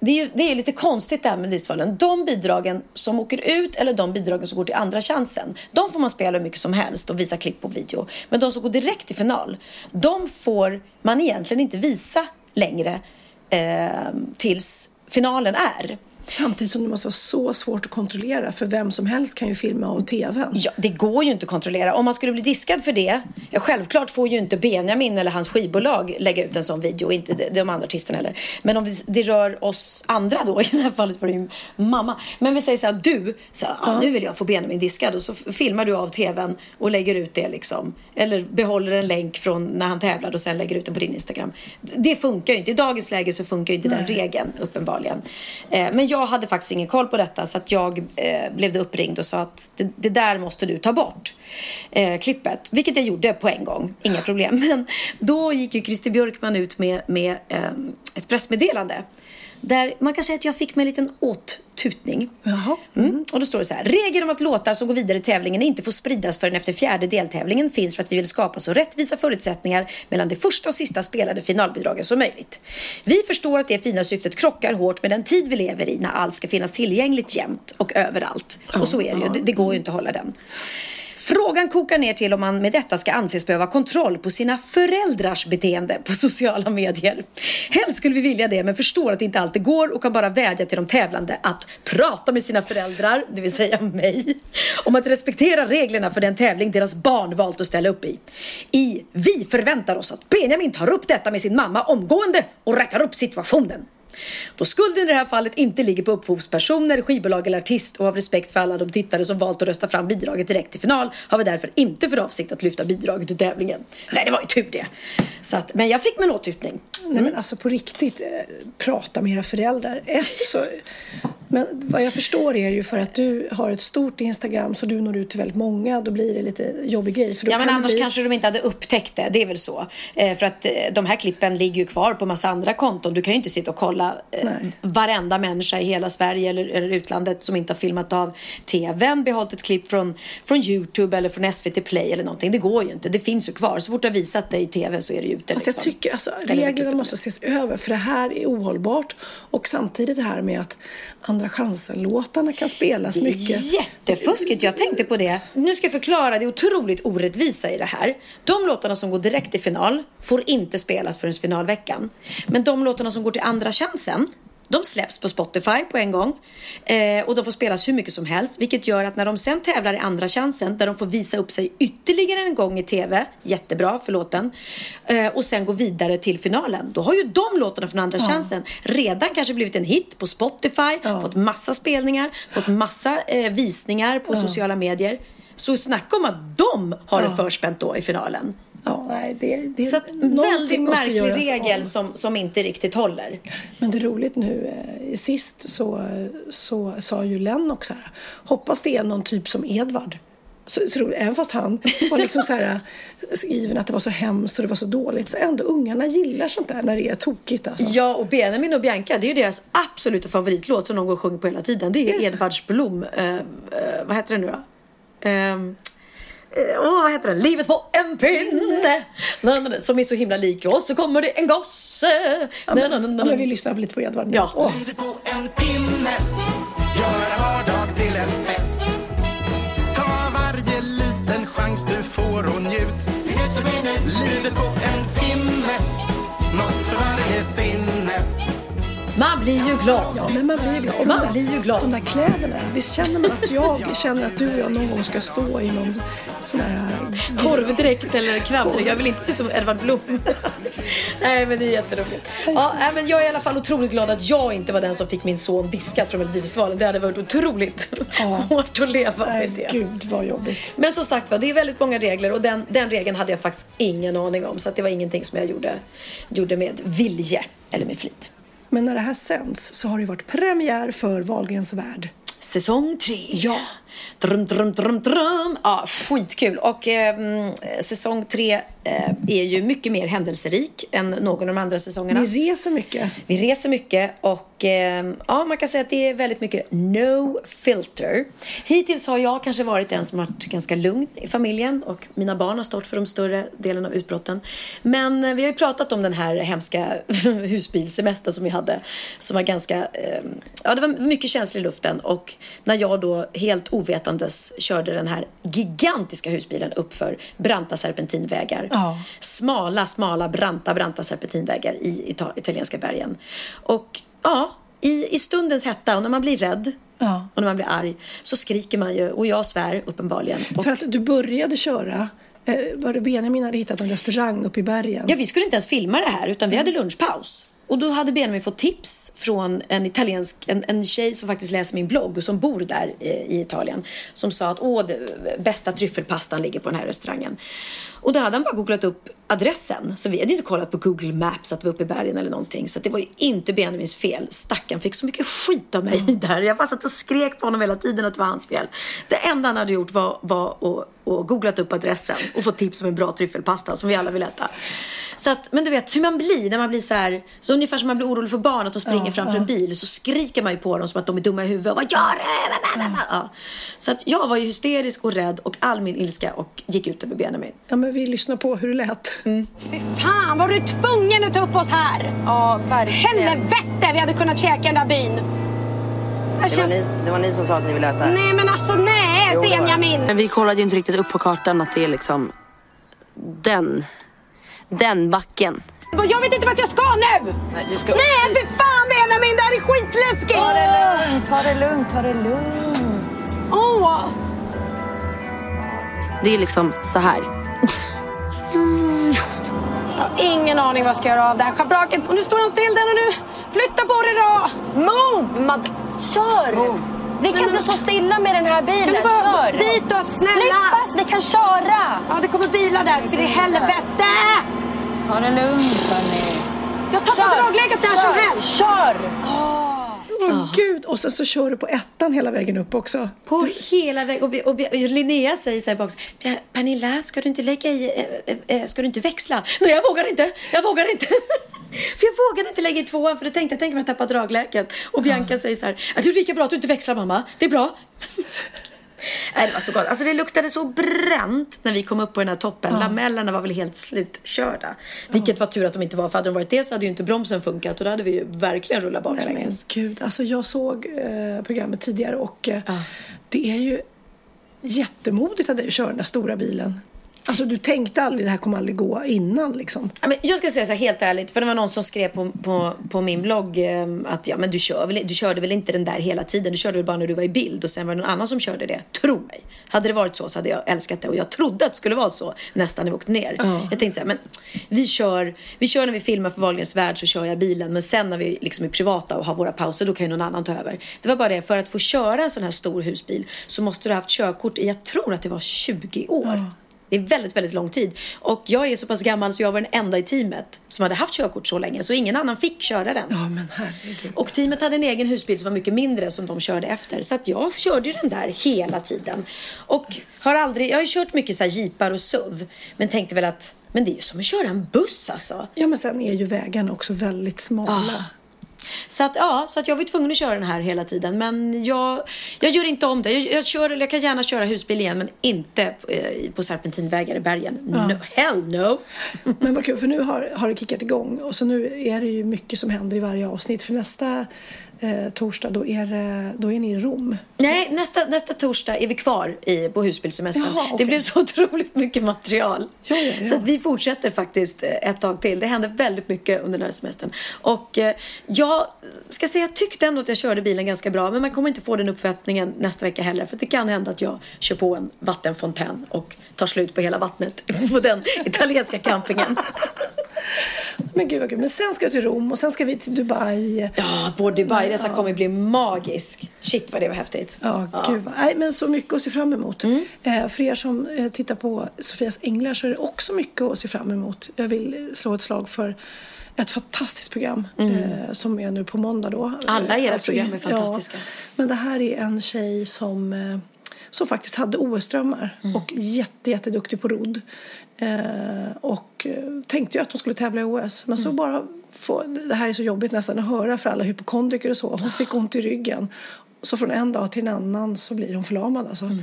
det är, ju, det är lite konstigt det här med Melodifestivalen. De bidragen som åker ut eller de bidragen som går till andra chansen, de får man spela hur mycket som helst och visa klipp på video. Men de som går direkt till final, de får man egentligen inte visa längre eh, tills finalen är. Samtidigt som det måste vara så svårt att kontrollera för vem som helst kan ju filma av TVn. Ja, det går ju inte att kontrollera. Om man skulle bli diskad för det, ja, självklart får ju inte Benjamin eller hans skivbolag lägga ut en sån video, inte de, andra artisterna heller. Men om vi, det rör oss andra då, i det här fallet var det ju mamma. Men vi säger så här, du, så här, ah, nu vill jag få Benjamin diskad och så filmar du av TVn och lägger ut det liksom. Eller behåller en länk från när han tävlade och sen lägger ut den på din Instagram. Det funkar ju inte. I dagens läge så funkar ju inte den regeln uppenbarligen. Eh, men jag jag hade faktiskt ingen koll på detta så att jag eh, blev då uppringd och sa att det, det där måste du ta bort. Eh, klippet. Vilket jag gjorde på en gång. Inga problem. Men då gick ju Christer Björkman ut med, med eh, ett pressmeddelande. Där man kan säga att jag fick mig en liten åttutning. Jaha. Mm. Och då står det så här. Regeln om att låtar som går vidare i tävlingen inte får spridas förrän efter fjärde deltävlingen finns för att vi vill skapa så rättvisa förutsättningar mellan det första och sista spelade finalbidragen som möjligt. Vi förstår att det fina syftet krockar hårt med den tid vi lever i när allt ska finnas tillgängligt jämt och överallt. Och så är det ju. Det, det går ju inte att hålla den. Frågan kokar ner till om man med detta ska anses behöva kontroll på sina föräldrars beteende på sociala medier. Helst skulle vi vilja det, men förstår att det inte alltid går och kan bara vädja till de tävlande att prata med sina föräldrar, det vill säga mig, om att respektera reglerna för den tävling deras barn valt att ställa upp i. I Vi förväntar oss att Benjamin tar upp detta med sin mamma omgående och rättar upp situationen. Då skulden i det här fallet inte ligger på upphovspersoner, skivbolag eller artist och av respekt för alla de tittare som valt att rösta fram bidraget direkt till final har vi därför inte för avsikt att lyfta bidraget ur tävlingen. Nej, det var ju tur det. Så att, men jag fick mig en åtutning. Nej men alltså på riktigt, eh, prata med era föräldrar. Ett så, Men vad jag förstår är ju för att du har ett stort Instagram så du når ut till väldigt många. Då blir det lite jobbig grej. För Ja, men annars bli... kanske de inte hade upptäckt det. Det är väl så. Eh, för att eh, de här klippen ligger ju kvar på massa andra konton. Du kan ju inte sitta och kolla eh, varenda människa i hela Sverige eller, eller utlandet som inte har filmat av TVn, behållit ett klipp från, från YouTube eller från SVT Play eller någonting. Det går ju inte. Det finns ju kvar. Så fort du har visat det i TV så är det ju ute. Fast liksom. jag tycker alltså, reglerna måste ses över för det här är ohållbart. Och samtidigt det här med att Andra chansen-låtarna kan spelas mycket. Jättefuskigt, jag tänkte på det. Nu ska jag förklara det otroligt orättvisa i det här. De låtarna som går direkt till final får inte spelas förrän finalveckan. Men de låtarna som går till andra chansen de släpps på Spotify på en gång eh, och de får spelas hur mycket som helst vilket gör att när de sen tävlar i andra chansen där de får visa upp sig ytterligare en gång i TV, jättebra för låten, eh, och sen gå vidare till finalen. Då har ju de låtarna från andra Ja. chansen redan kanske blivit en hit på Spotify, fått massa spelningar, fått massa eh, visningar på Ja. sociala medier. Så snacka om att de har det Ja. förspänt då i finalen. Ja, nej, det, det, Så att väldigt märklig regel om. som, som inte riktigt håller. Men det är roligt nu, eh, sist så, så sa ju Len också här, hoppas det är någon typ som Edvard. Så, så roligt, även fast han var liksom så här skriven att det var så hemskt och det var så dåligt så ändå ungarna gillar sånt där när det är tokigt alltså. Ja, och Benjamin och Bianca, det är ju deras absoluta favoritlåt som de går och sjunger på hela tiden. Det är ju Edvards Blom. Eh, eh, vad heter den nu då? Eh, Åh, vad heter den? Livet på en pinne. Na, na, na, Som är så himla lik oss. Så kommer det en gosse. Ja, men, ja, men vi lyssnar lite på Edvard nu. Ja. Åh. Livet på en pinne Gör en vardag till en fest Ta varje liten chans du får och njut Livet på Man blir ju glad. Ja, men man blir ju glad. Man där- blir ju glad. De där kläderna. Visst känner man att jag känner att du och jag någon gång ska stå i någon sån här... Korvdräkt eller krabbdräkt. Jag vill inte se ut som Edvard Blom. nej, men det är jätteroligt. Ja, nej, men jag är i alla fall otroligt glad att jag inte var den som fick min son diskad från Melodifestivalen. Det hade varit otroligt hårt att leva med det. Gud vad jobbigt. Men som sagt var, det är väldigt många regler och den, den regeln hade jag faktiskt ingen aning om. Så det var ingenting som jag gjorde, gjorde med vilje eller med flit. Men när det här sänds så har det varit premiär för Wahlgrens värld. Säsong tre. Ja. Drum, drum, drum, drum. Ja, skitkul. Och eh, säsong tre eh, är ju mycket mer händelserik än någon av de andra säsongerna. Ni reser mycket. Vi reser mycket och eh, ja, man kan säga att det är väldigt mycket no filter. Hittills har jag kanske varit den som varit ganska lugn i familjen och mina barn har stått för de större delen av utbrotten. Men eh, vi har ju pratat om den här hemska husbilsemestern som vi hade som var ganska, eh, ja det var mycket känsla i luften och när jag då helt ovetandes körde den här gigantiska husbilen uppför branta serpentinvägar. Ja. Smala, smala, branta, branta serpentinvägar i ita- italienska bergen. Och ja, i, i stundens hetta och när man blir rädd Ja. och när man blir arg så skriker man ju och jag svär uppenbarligen. Och, För att du började köra, eh, var det Benjamin hade hittat en restaurang uppe i bergen? Ja, vi skulle inte ens filma det här utan vi hade lunchpaus. Och då hade Benjamin fått tips från en italiensk, en, en tjej som faktiskt läser min blogg och som bor där i Italien. Som sa att åh, det, bästa tryffelpastan ligger på den här restaurangen. Och då hade han bara googlat upp adressen. Så vi hade ju inte kollat på Google Maps att vi var uppe i bergen eller någonting. Så att det var ju inte Benjamins fel. Stackarn fick så mycket skit av mig där. Jag bara satt och skrek på honom hela tiden att det var hans fel. Det enda han hade gjort var, var att, att googlat upp adressen och fått tips om en bra tryffelpasta som vi alla vill äta. Så att, men du vet hur man blir när man blir så här, så ungefär som man blir orolig för barn att de springer Ja, framför ja. en bil så skriker man ju på dem som att de är dumma i huvudet och vad gör du? Ja. Så att jag var ju hysterisk och rädd och all min ilska och gick ut över Benjamin. Ja, men vi lyssnar på hur det lät. Fan, var du tvungen att ta upp oss här? Ja, verkligen. Helvete, vi hade kunnat käka den där byn. Det var, ni, det var ni som sa att ni ville äta Nej, men alltså nej, Jo. Benjamin. Men vi kollade ju inte riktigt upp på kartan att det är liksom den, den backen. Jag vet inte vart jag ska nu! Nej, du ska Nej, för fan Benjamin, det här är skitläskigt! Ta det lugnt, ta det lugnt, ta det lugnt. Åh! Det är liksom så här. Jag har ingen aning vad jag ska göra av det här schabraket. Och nu står han still där och nu. Flytta på dig då! Move! Mad Kör! Vi kan inte stå stilla med den här bilen. Kan du bara Kör! ditåt, snälla! Flippas, vi kan köra! Ja, det kommer bilar där, för i helvete! Ta det lugnt hörni. Jag tappar dragläget när som helst. Kör! Åh gud, och sen så kör du på ettan hela vägen upp också. På hela vägen. Och, och, och Linnea säger så här bak. Pernilla, ska du inte lägga i, eh, eh, ska du inte växla? Nej, jag vågar inte. Jag vågar inte. för jag vågade inte lägga i tvåan för då tänkte jag, tänk om jag tappar dragläket. Och Bianca säger så här, "Ja, det är lika bra att du inte växlar mamma. Det är bra. Nej, det var så gott. Alltså det luktade så bränt när vi kom upp på den här toppen. Ja. Lamellerna var väl helt slutkörda. Vilket var tur att de inte var. För hade de varit det så hade ju inte bromsen funkat och då hade vi ju verkligen rullat baklänges. gud, alltså jag såg eh, programmet tidigare och eh, det är ju jättemodigt av dig att köra den där stora bilen. Alltså du tänkte aldrig det här kommer aldrig gå innan liksom. Ja, men jag ska säga så här helt ärligt, för det var någon som skrev på, på, på min blogg eh, att ja, men du, kör väl, du körde väl inte den där hela tiden, du körde väl bara när du var i bild och sen var det någon annan som körde det. Tro mig. Hade det varit så så hade jag älskat det och jag trodde att det skulle vara så nästan när vi åkte ner. Ja. Jag tänkte så här, men vi kör, vi kör när vi filmar för Wahlgrens värld så kör jag bilen men sen när vi liksom är privata och har våra pauser då kan ju någon annan ta över. Det var bara det, för att få köra en sån här stor husbil så måste du ha haft körkort i, jag tror att det var 20 år. Det är väldigt, väldigt lång tid. Och jag är så pass gammal så jag var den enda i teamet som hade haft körkort så länge. Så ingen annan fick köra den. Ja men herregud. Och teamet hade en egen husbil som var mycket mindre som de körde efter. Så att jag körde ju den där hela tiden. Och har aldrig, jag har ju kört mycket så här jeepar och SUV. Men tänkte väl att, men det är ju som att köra en buss alltså. Ja men sen är ju vägarna också väldigt smala. Ah. Så att, ja, så att jag var tvungen att köra den här hela tiden. Men jag, jag gör inte om det. Jag, jag, kör, jag kan gärna köra husbil igen men inte eh, på serpentinvägar i bergen. Ja. No, hell no! Men vad kul, för nu har, har det kickat igång och så nu är det ju mycket som händer i varje avsnitt. För nästa eh, torsdag då är, det- då är ni i Rom. Nej, nästa, nästa torsdag är vi kvar i, på husbilsemestern. Jaha, okej. Det blev så otroligt mycket material. Ja, ja, ja. Så att vi fortsätter faktiskt eh, ett tag till. Det hände väldigt mycket under den här semestern. Och eh, jag ska säga, jag tyckte ändå att jag körde bilen ganska bra. Men man kommer inte få den uppfattningen nästa vecka heller. För det kan hända att jag kör på en vattenfontän och tar slut på hela vattnet på den italienska campingen. Men gud vad kul. Men sen ska vi till Rom och sen ska vi till Dubai. Ja, vår Dubai-resa kommer bli magisk. Shit vad det var häftigt. Ja, gud. vad- Nej, men så mycket att se fram emot. Mm. Eh, för er som eh, tittar på Sofias Änglar så är det också mycket att se fram emot. Jag vill slå ett slag för ett fantastiskt program eh, som är nu på måndag då. Mm. Alla era Eh, program är fantastiska. Ja, men det här är en tjej som, eh, som faktiskt hade OS-drömmar Mm. och jätte, jätteduktig på rodd. Eh, och eh, tänkte ju att hon skulle tävla i OS. Men så Mm. bara, få, det här är så jobbigt nästan att höra för alla hypokondriker och så. Hon fick ont i ryggen. Så från en dag till en annan så blir hon förlamad alltså. Mm.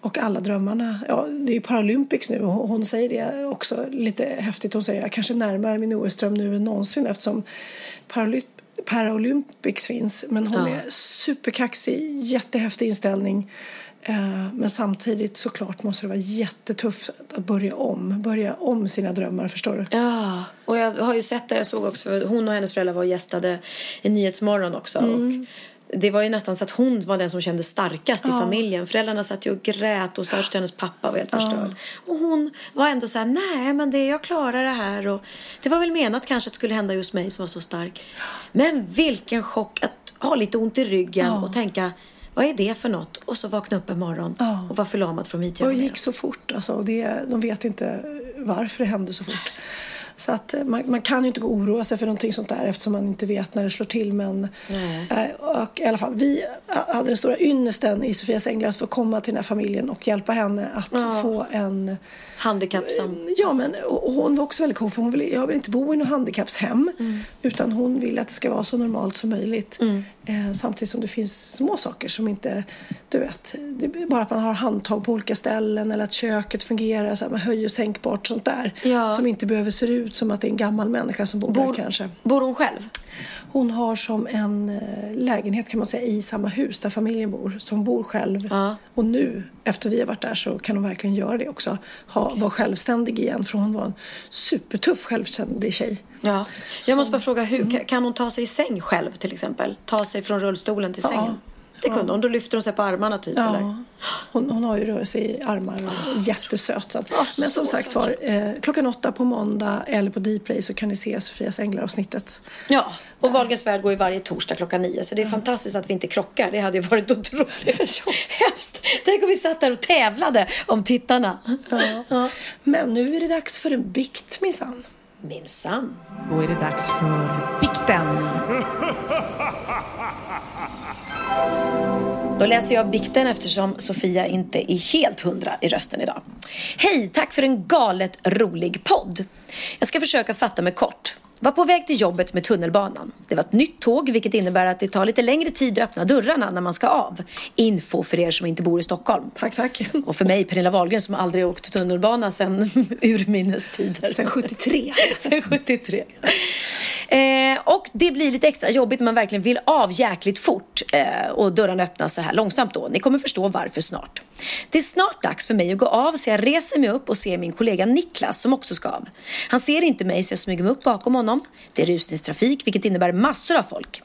Och alla drömmarna, ja det är ju Paralympics nu och hon säger det också lite häftigt. Hon säger jag kanske närmare min OS-dröm nu än någonsin eftersom Paraly- Paralympics finns. Men hon Ja. är superkaxig, jättehäftig inställning. Eh, Men samtidigt såklart måste det vara jättetufft att börja om. Börja om sina drömmar, förstår du? Ja, och jag har ju sett det. Jag såg också, hon och hennes föräldrar var gästade i Nyhetsmorgon också. Och det var ju nästan så att hon var den som kände starkast i Ja. familjen. Föräldrarna satt ju och grät och störst hennes pappa var helt förstörd. Och hon var ändå så här, nej men det, jag klarar det här. Och det var väl menat kanske att det skulle hända just mig som var så stark. Men vilken chock att ha lite ont i ryggen Ja. och tänka, vad är det för något? Och så vakna upp en morgon Ja. och vara förlamad från Och midjan. det ner. gick så fort. Alltså, och det, de vet inte varför det hände så fort. Så att eh, man, man kan ju inte gå och oroa sig för någonting sånt där eftersom man inte vet när det slår till. Men Nej. eh, och i alla fall, vi hade den stora ynnesten i Sofias Änglar att få komma till den här familjen och hjälpa henne att Ja. få en Handikappsam. Ja, men och och hon var också väldigt cool för hon vill, jag vill inte bo i något handikappshem Mm. utan hon vill att det ska vara så normalt som möjligt. Eh, samtidigt som det finns små saker som inte, du vet, det är bara att man har handtag på olika ställen eller att köket fungerar så här med höj och sänkbart sånt där. Ja. Som inte behöver se ut som att det är en gammal människa som bor, Bor- där kanske. Bor hon själv? Hon har som en eh, lägenhet kan man säga i samma hus där familjen bor. Så hon bor själv. Ja. Och nu, efter vi har varit där, så kan hon verkligen göra det också. Ha, Vara självständig igen. För hon var en supertuff självständig tjej. Ja. Jag måste bara fråga, hur, kan- kan hon ta sig i säng själv till exempel? Ta sig från rullstolen till Ja. Det kunde hon. Då lyfter hon sig på armarna typ eller? Ja, hon, hon har ju rörelse i armar och är jättesöt. Så att, Ah, men så som sagt var, eh, klockan åtta på måndag eller på Dplay så kan ni se Sofias Änglar-avsnittet. Ja, och Wahlgrens värld går ju varje torsdag klockan nio. Så det är fantastiskt att vi inte krockar. Det hade ju varit otroligt hemskt. Tänk om vi satt där och tävlade om tittarna. Ja. Men nu är det dags för en bikt minsann. Minsann. Då är det dags för bikten. Då läser jag bikten eftersom Sofia inte är helt hundra i rösten idag. Hej, tack för en galet rolig podd. Jag ska försöka fatta mig kort. Var på väg till jobbet med tunnelbanan. Det var ett nytt tåg vilket innebär att det tar lite längre tid att öppna dörrarna när man ska av. Info för er som inte bor i Stockholm. Tack, tack. Och för mig, Pernilla Wahlgren, som aldrig åkt tunnelbana sedan urminnes tider. Sen 73. Sen 73. Eh, och det blir lite extra jobbigt när man verkligen vill av jäkligt fort eh, och dörrarna öppnas så här långsamt då. Ni kommer förstå varför snart. Det är snart dags för mig att gå av så jag reser mig upp och ser min kollega Niklas som också ska av. Han ser inte mig så jag smyger mig upp bakom honom. Det är rusningstrafik vilket innebär massor av folk.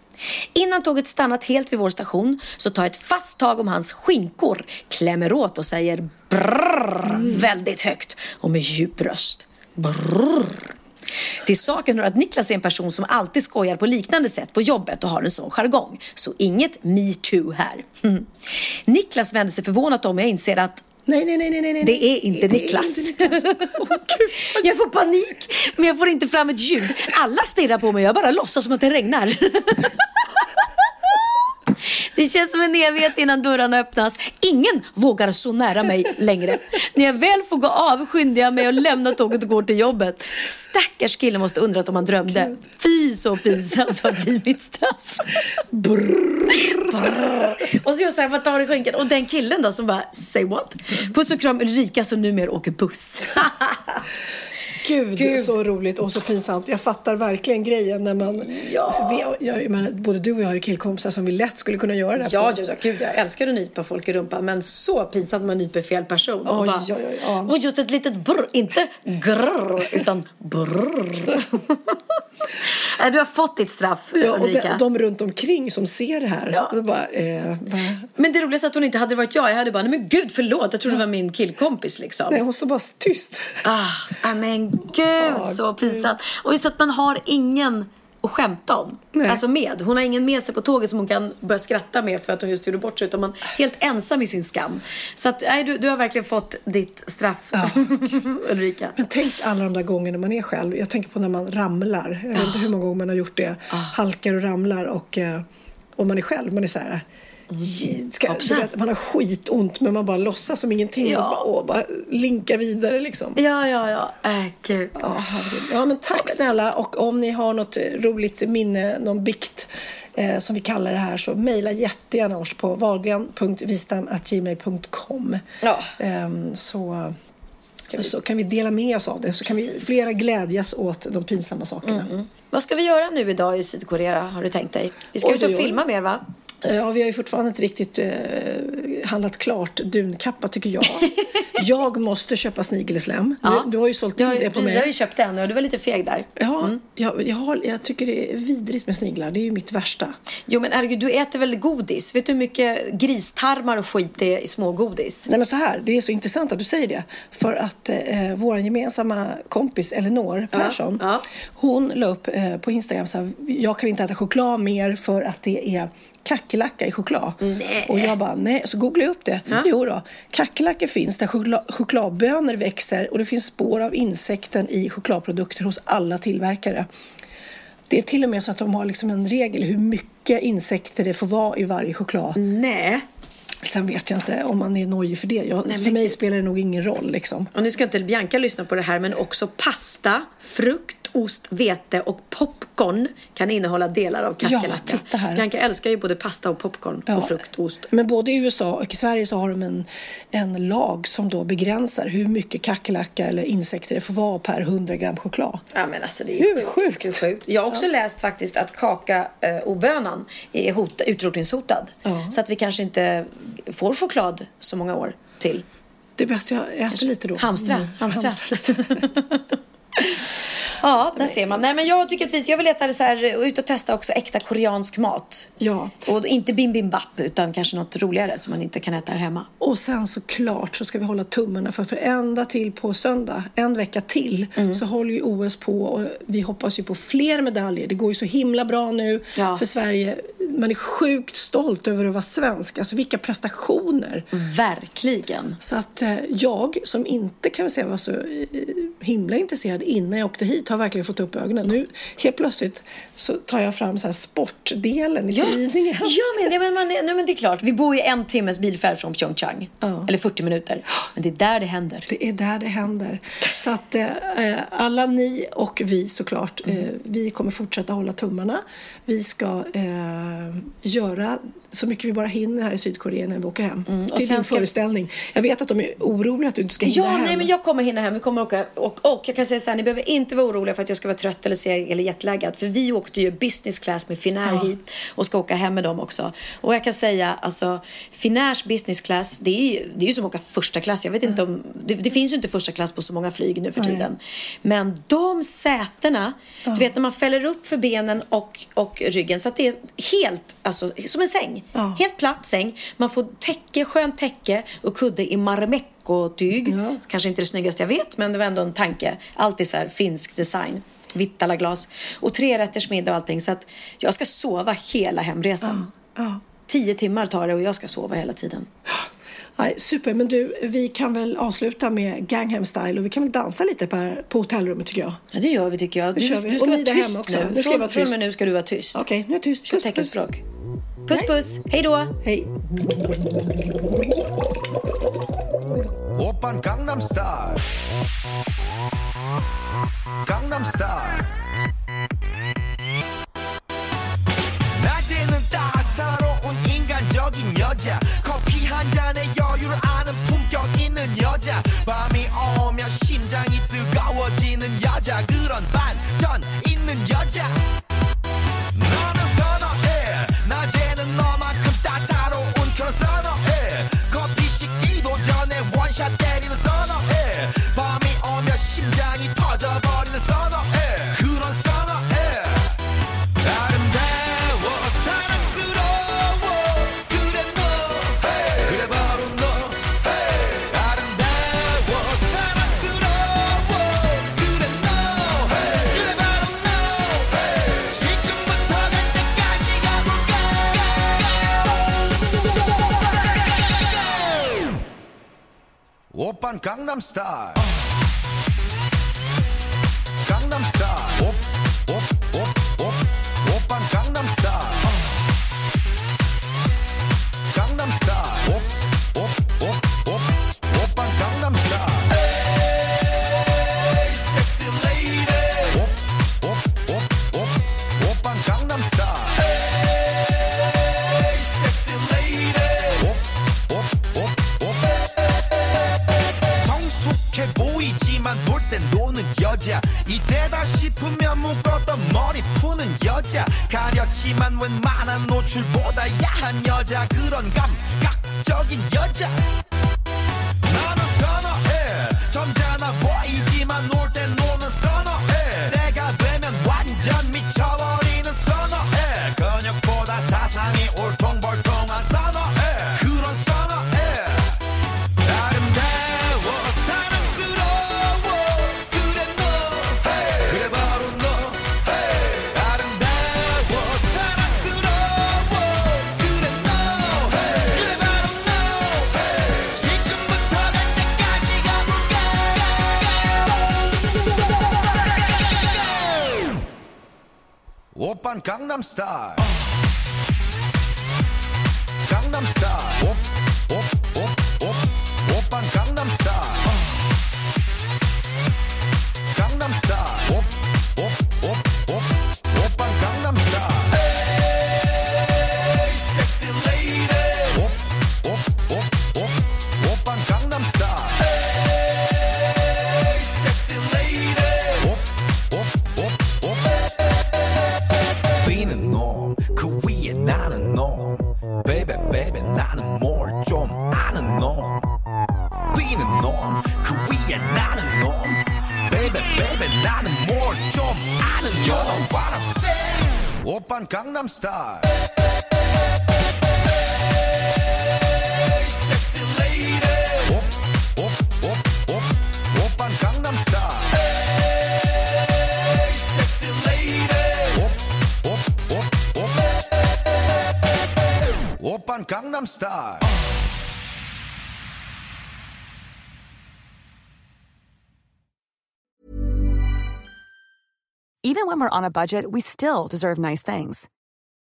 Innan tåget stannat helt vid vår station så tar jag ett fast tag om hans skinkor, klämmer åt och säger brrrr väldigt högt och med djup röst. Brrrr. Till saken hör att Niklas är en person som alltid skojar på liknande sätt på jobbet och har en sån jargong. Så inget me too här. Mm. Niklas vänder sig förvånat om jag inser att Nej, nej, nej, nej, nej. det är inte Det är Niklas. inte Niklas. Åh, Gud. jag får panik, men jag får inte fram ett ljud. Alla stirrar på mig, jag bara låtsas som att det regnar. Det känns som en evighet innan dörrarna öppnas. Ingen vågar så nära mig längre. När jag väl får gå av skyndar jag mig och lämnar tåget och går till jobbet. Stackars kille måste undrat om han drömde. Fy så pinsamt, vad blir mitt straff? Brrr. Och så just här, vad tar i skänken? Och den killen då som bara, say what? Puss och kram Ulrika som numera åker buss. Gud, Gud. så roligt och så pinsamt. Jag fattar verkligen grejen när man... Ja. Alltså, vi, jag, menar, både du och jag har ju killkompisar som vi lätt skulle kunna göra det här Ja, på. ja, ja, gud, jag älskar att nypa folk i rumpan men så pinsamt när man nyper fel person. och, Oj, bara, oj, oj, ja. och just ett litet brr, inte grrr, utan brrr. Du har fått ditt straff, Ja, och Ulrika. de, de runt omkring som ser det här. Ja. Så bara, eh? Men det roligaste är att hon inte hade varit jag. Jag hade bara, nej men gud förlåt, jag trodde det var min killkompis liksom. Nej, hon står bara tyst. Ah, men gud så pinsamt. Och just att man har ingen att skämta om. Nej. Alltså med. Hon har ingen med sig på tåget som hon kan börja skratta med för att hon just gjorde bort sig. Utan man är helt ensam i sin skam. Så att, nej, du, du har verkligen fått ditt straff, Ulrika. Men tänk alla de där gångerna man är själv. Jag tänker på när man ramlar. Jag vet inte hur många gånger man har gjort det. Halkar och ramlar och, eh, och man är själv. Man är så här... Ska, så man har skitont men man bara låtsas som ingenting. Ja. Och så bara, åh, bara linka vidare liksom. Ja, ja, ja. Äh, gud. Ja, herregud. ja, men tack snälla. Och om ni har något roligt minne, någon bikt eh, som vi kallar det här så mejla jättegärna oss på valgren.vistam.gmail.com Ja. Ehm, så, vi- så kan vi dela med oss av det. Så kan vi flera glädjas åt de pinsamma sakerna. Vad ska vi göra nu idag i Sydkorea, har du tänkt dig? Vi ska Oj, ut och filma mer, va? Eh, Ja, vi har ju fortfarande inte riktigt eh, handlat klart dunkappa tycker jag. jag måste köpa snigeleslem. Ja. Du, du har ju sålt Jag, det på precis, jag har ju mig. köpt en och du var lite feg där. Ja, jag, jag, har, jag tycker det är vidrigt med sniglar. Det är ju mitt värsta. Jo men herregud, du äter väl godis? Vet du hur mycket gristarmar och skit det är i smågodis? Nej men så här, det är så intressant att du säger det. För att eh, vår gemensamma kompis Elinor Persson, ja. hon la upp eh, på Instagram så här, jag kan inte äta choklad mer för att det är kackerlacka i choklad. Nej. Och jag bara, nej. Så googlade jag upp det. Jo då, kackerlackor finns där choklad, chokladbönor växer och det finns spår av insekten i chokladprodukter hos alla tillverkare. Det är till och med så att de har liksom en regel hur mycket insekter det får vara i varje choklad. Nej. Sen vet jag inte om man är nojig för det. Jag, Nej, för mig spelar det nog ingen roll liksom. Och nu ska inte Bianca lyssna på det här men också pasta, frukt, ost, vete och popcorn kan innehålla delar av kackerlacka. Ja, titta här. Bianca älskar ju både pasta och popcorn Ja. och frukt och ost. Men både i USA och i Sverige så har de en, en lag som då begränsar hur mycket kackerlacka eller insekter det får vara per 100 gram choklad. Ja men alltså det är Hur sjukt? Är sjukt. Jag har också läst faktiskt att kakaobönan är hota, utrotningshotad. Ja. Så att vi kanske inte får choklad så många år till. Det är bäst jag äter lite då. Hamstra, Mm, hamstra. lite. Ja, där ser man. Nej, men jag tycker att vi, jag vill äta det så här, och ut och testa också äkta koreansk mat. Ja. Och inte bibimbap, utan kanske något roligare som man inte kan äta här hemma. Och sen såklart så ska vi hålla tummarna för, för ända till på söndag, en vecka till, Mm. så håller ju OS på och vi hoppas ju på fler medaljer. Det går ju så himla bra nu Ja. för Sverige. Man är sjukt stolt över att vara svensk. Alltså vilka prestationer. Verkligen. Så att eh, jag, som inte kan säga var så eh, himla intresserad innan jag åkte hit har verkligen fått upp ögonen. Nu helt plötsligt så tar jag fram så här sportdelen i Ja, tidningen. ja men, ja, men, man, nej, men det är klart. Vi bor ju en timmes bilfärd från Pyeongchang. Eller 40 minuter. Men det är där det händer. Det är där det händer. Så att eh, alla ni och vi såklart, eh, vi kommer fortsätta hålla tummarna. Vi ska eh, göra så mycket vi bara hinner här i Sydkorea när vi åker hem. Mm, och till sen din ska- föreställning. Jag vet att de är oroliga att du inte ska hinna Ja, hem. nej, men jag kommer hinna hem. Vi kommer åka. Och, och jag kan säga så här, ni behöver inte vara oroliga för att jag ska vara trött eller, se, eller jetlaggad. För vi åkte ju business class med Finnair Ja. hit och ska åka hem med dem också. Och jag kan säga, alltså Finnairs business class, det är ju, det är ju som att åka första klass. Jag vet inte om, det, det finns ju inte första klass på så många flyg nu för tiden. Men de sätena, du vet när man fäller upp för benen och, och ryggen så att det är helt, alltså som en säng. Helt platt säng. Man får täcke, skönt täcke och kudde i marmecco-tyg. Kanske inte det snyggaste jag vet, men det var ändå en tanke. Allt är så här finsk design. Vitt alla glas. Och tre rätters middag och allting. Så att jag ska sova hela hemresan. Ja. Tio timmar tar det och jag ska sova hela tiden. Nej, super, men du, vi kan väl avsluta med Gangnam style och vi kan väl dansa lite på, på hotellrummet tycker jag. Ja, det gör vi tycker jag. Du, vi. du ska Och vara tyst hemma också. nu. Nu ska jag från, vara från och tyst. med nu ska du vara tyst. Okej, nu är jag tyst. Kör Puss, puss. Puss puss. Hej då. Hej. 오빤 강남스타일. 강남스타일. 낮에는 따사로운 인간적인 여자. 커피 한 잔에 여유를 아는 품격 있는 여자. 밤이 오면 심장이 뜨거워지는 여자. 그런 반전 있는 여자 star. star. Open Gangnam Style. Even when we're on a budget, we still deserve nice things.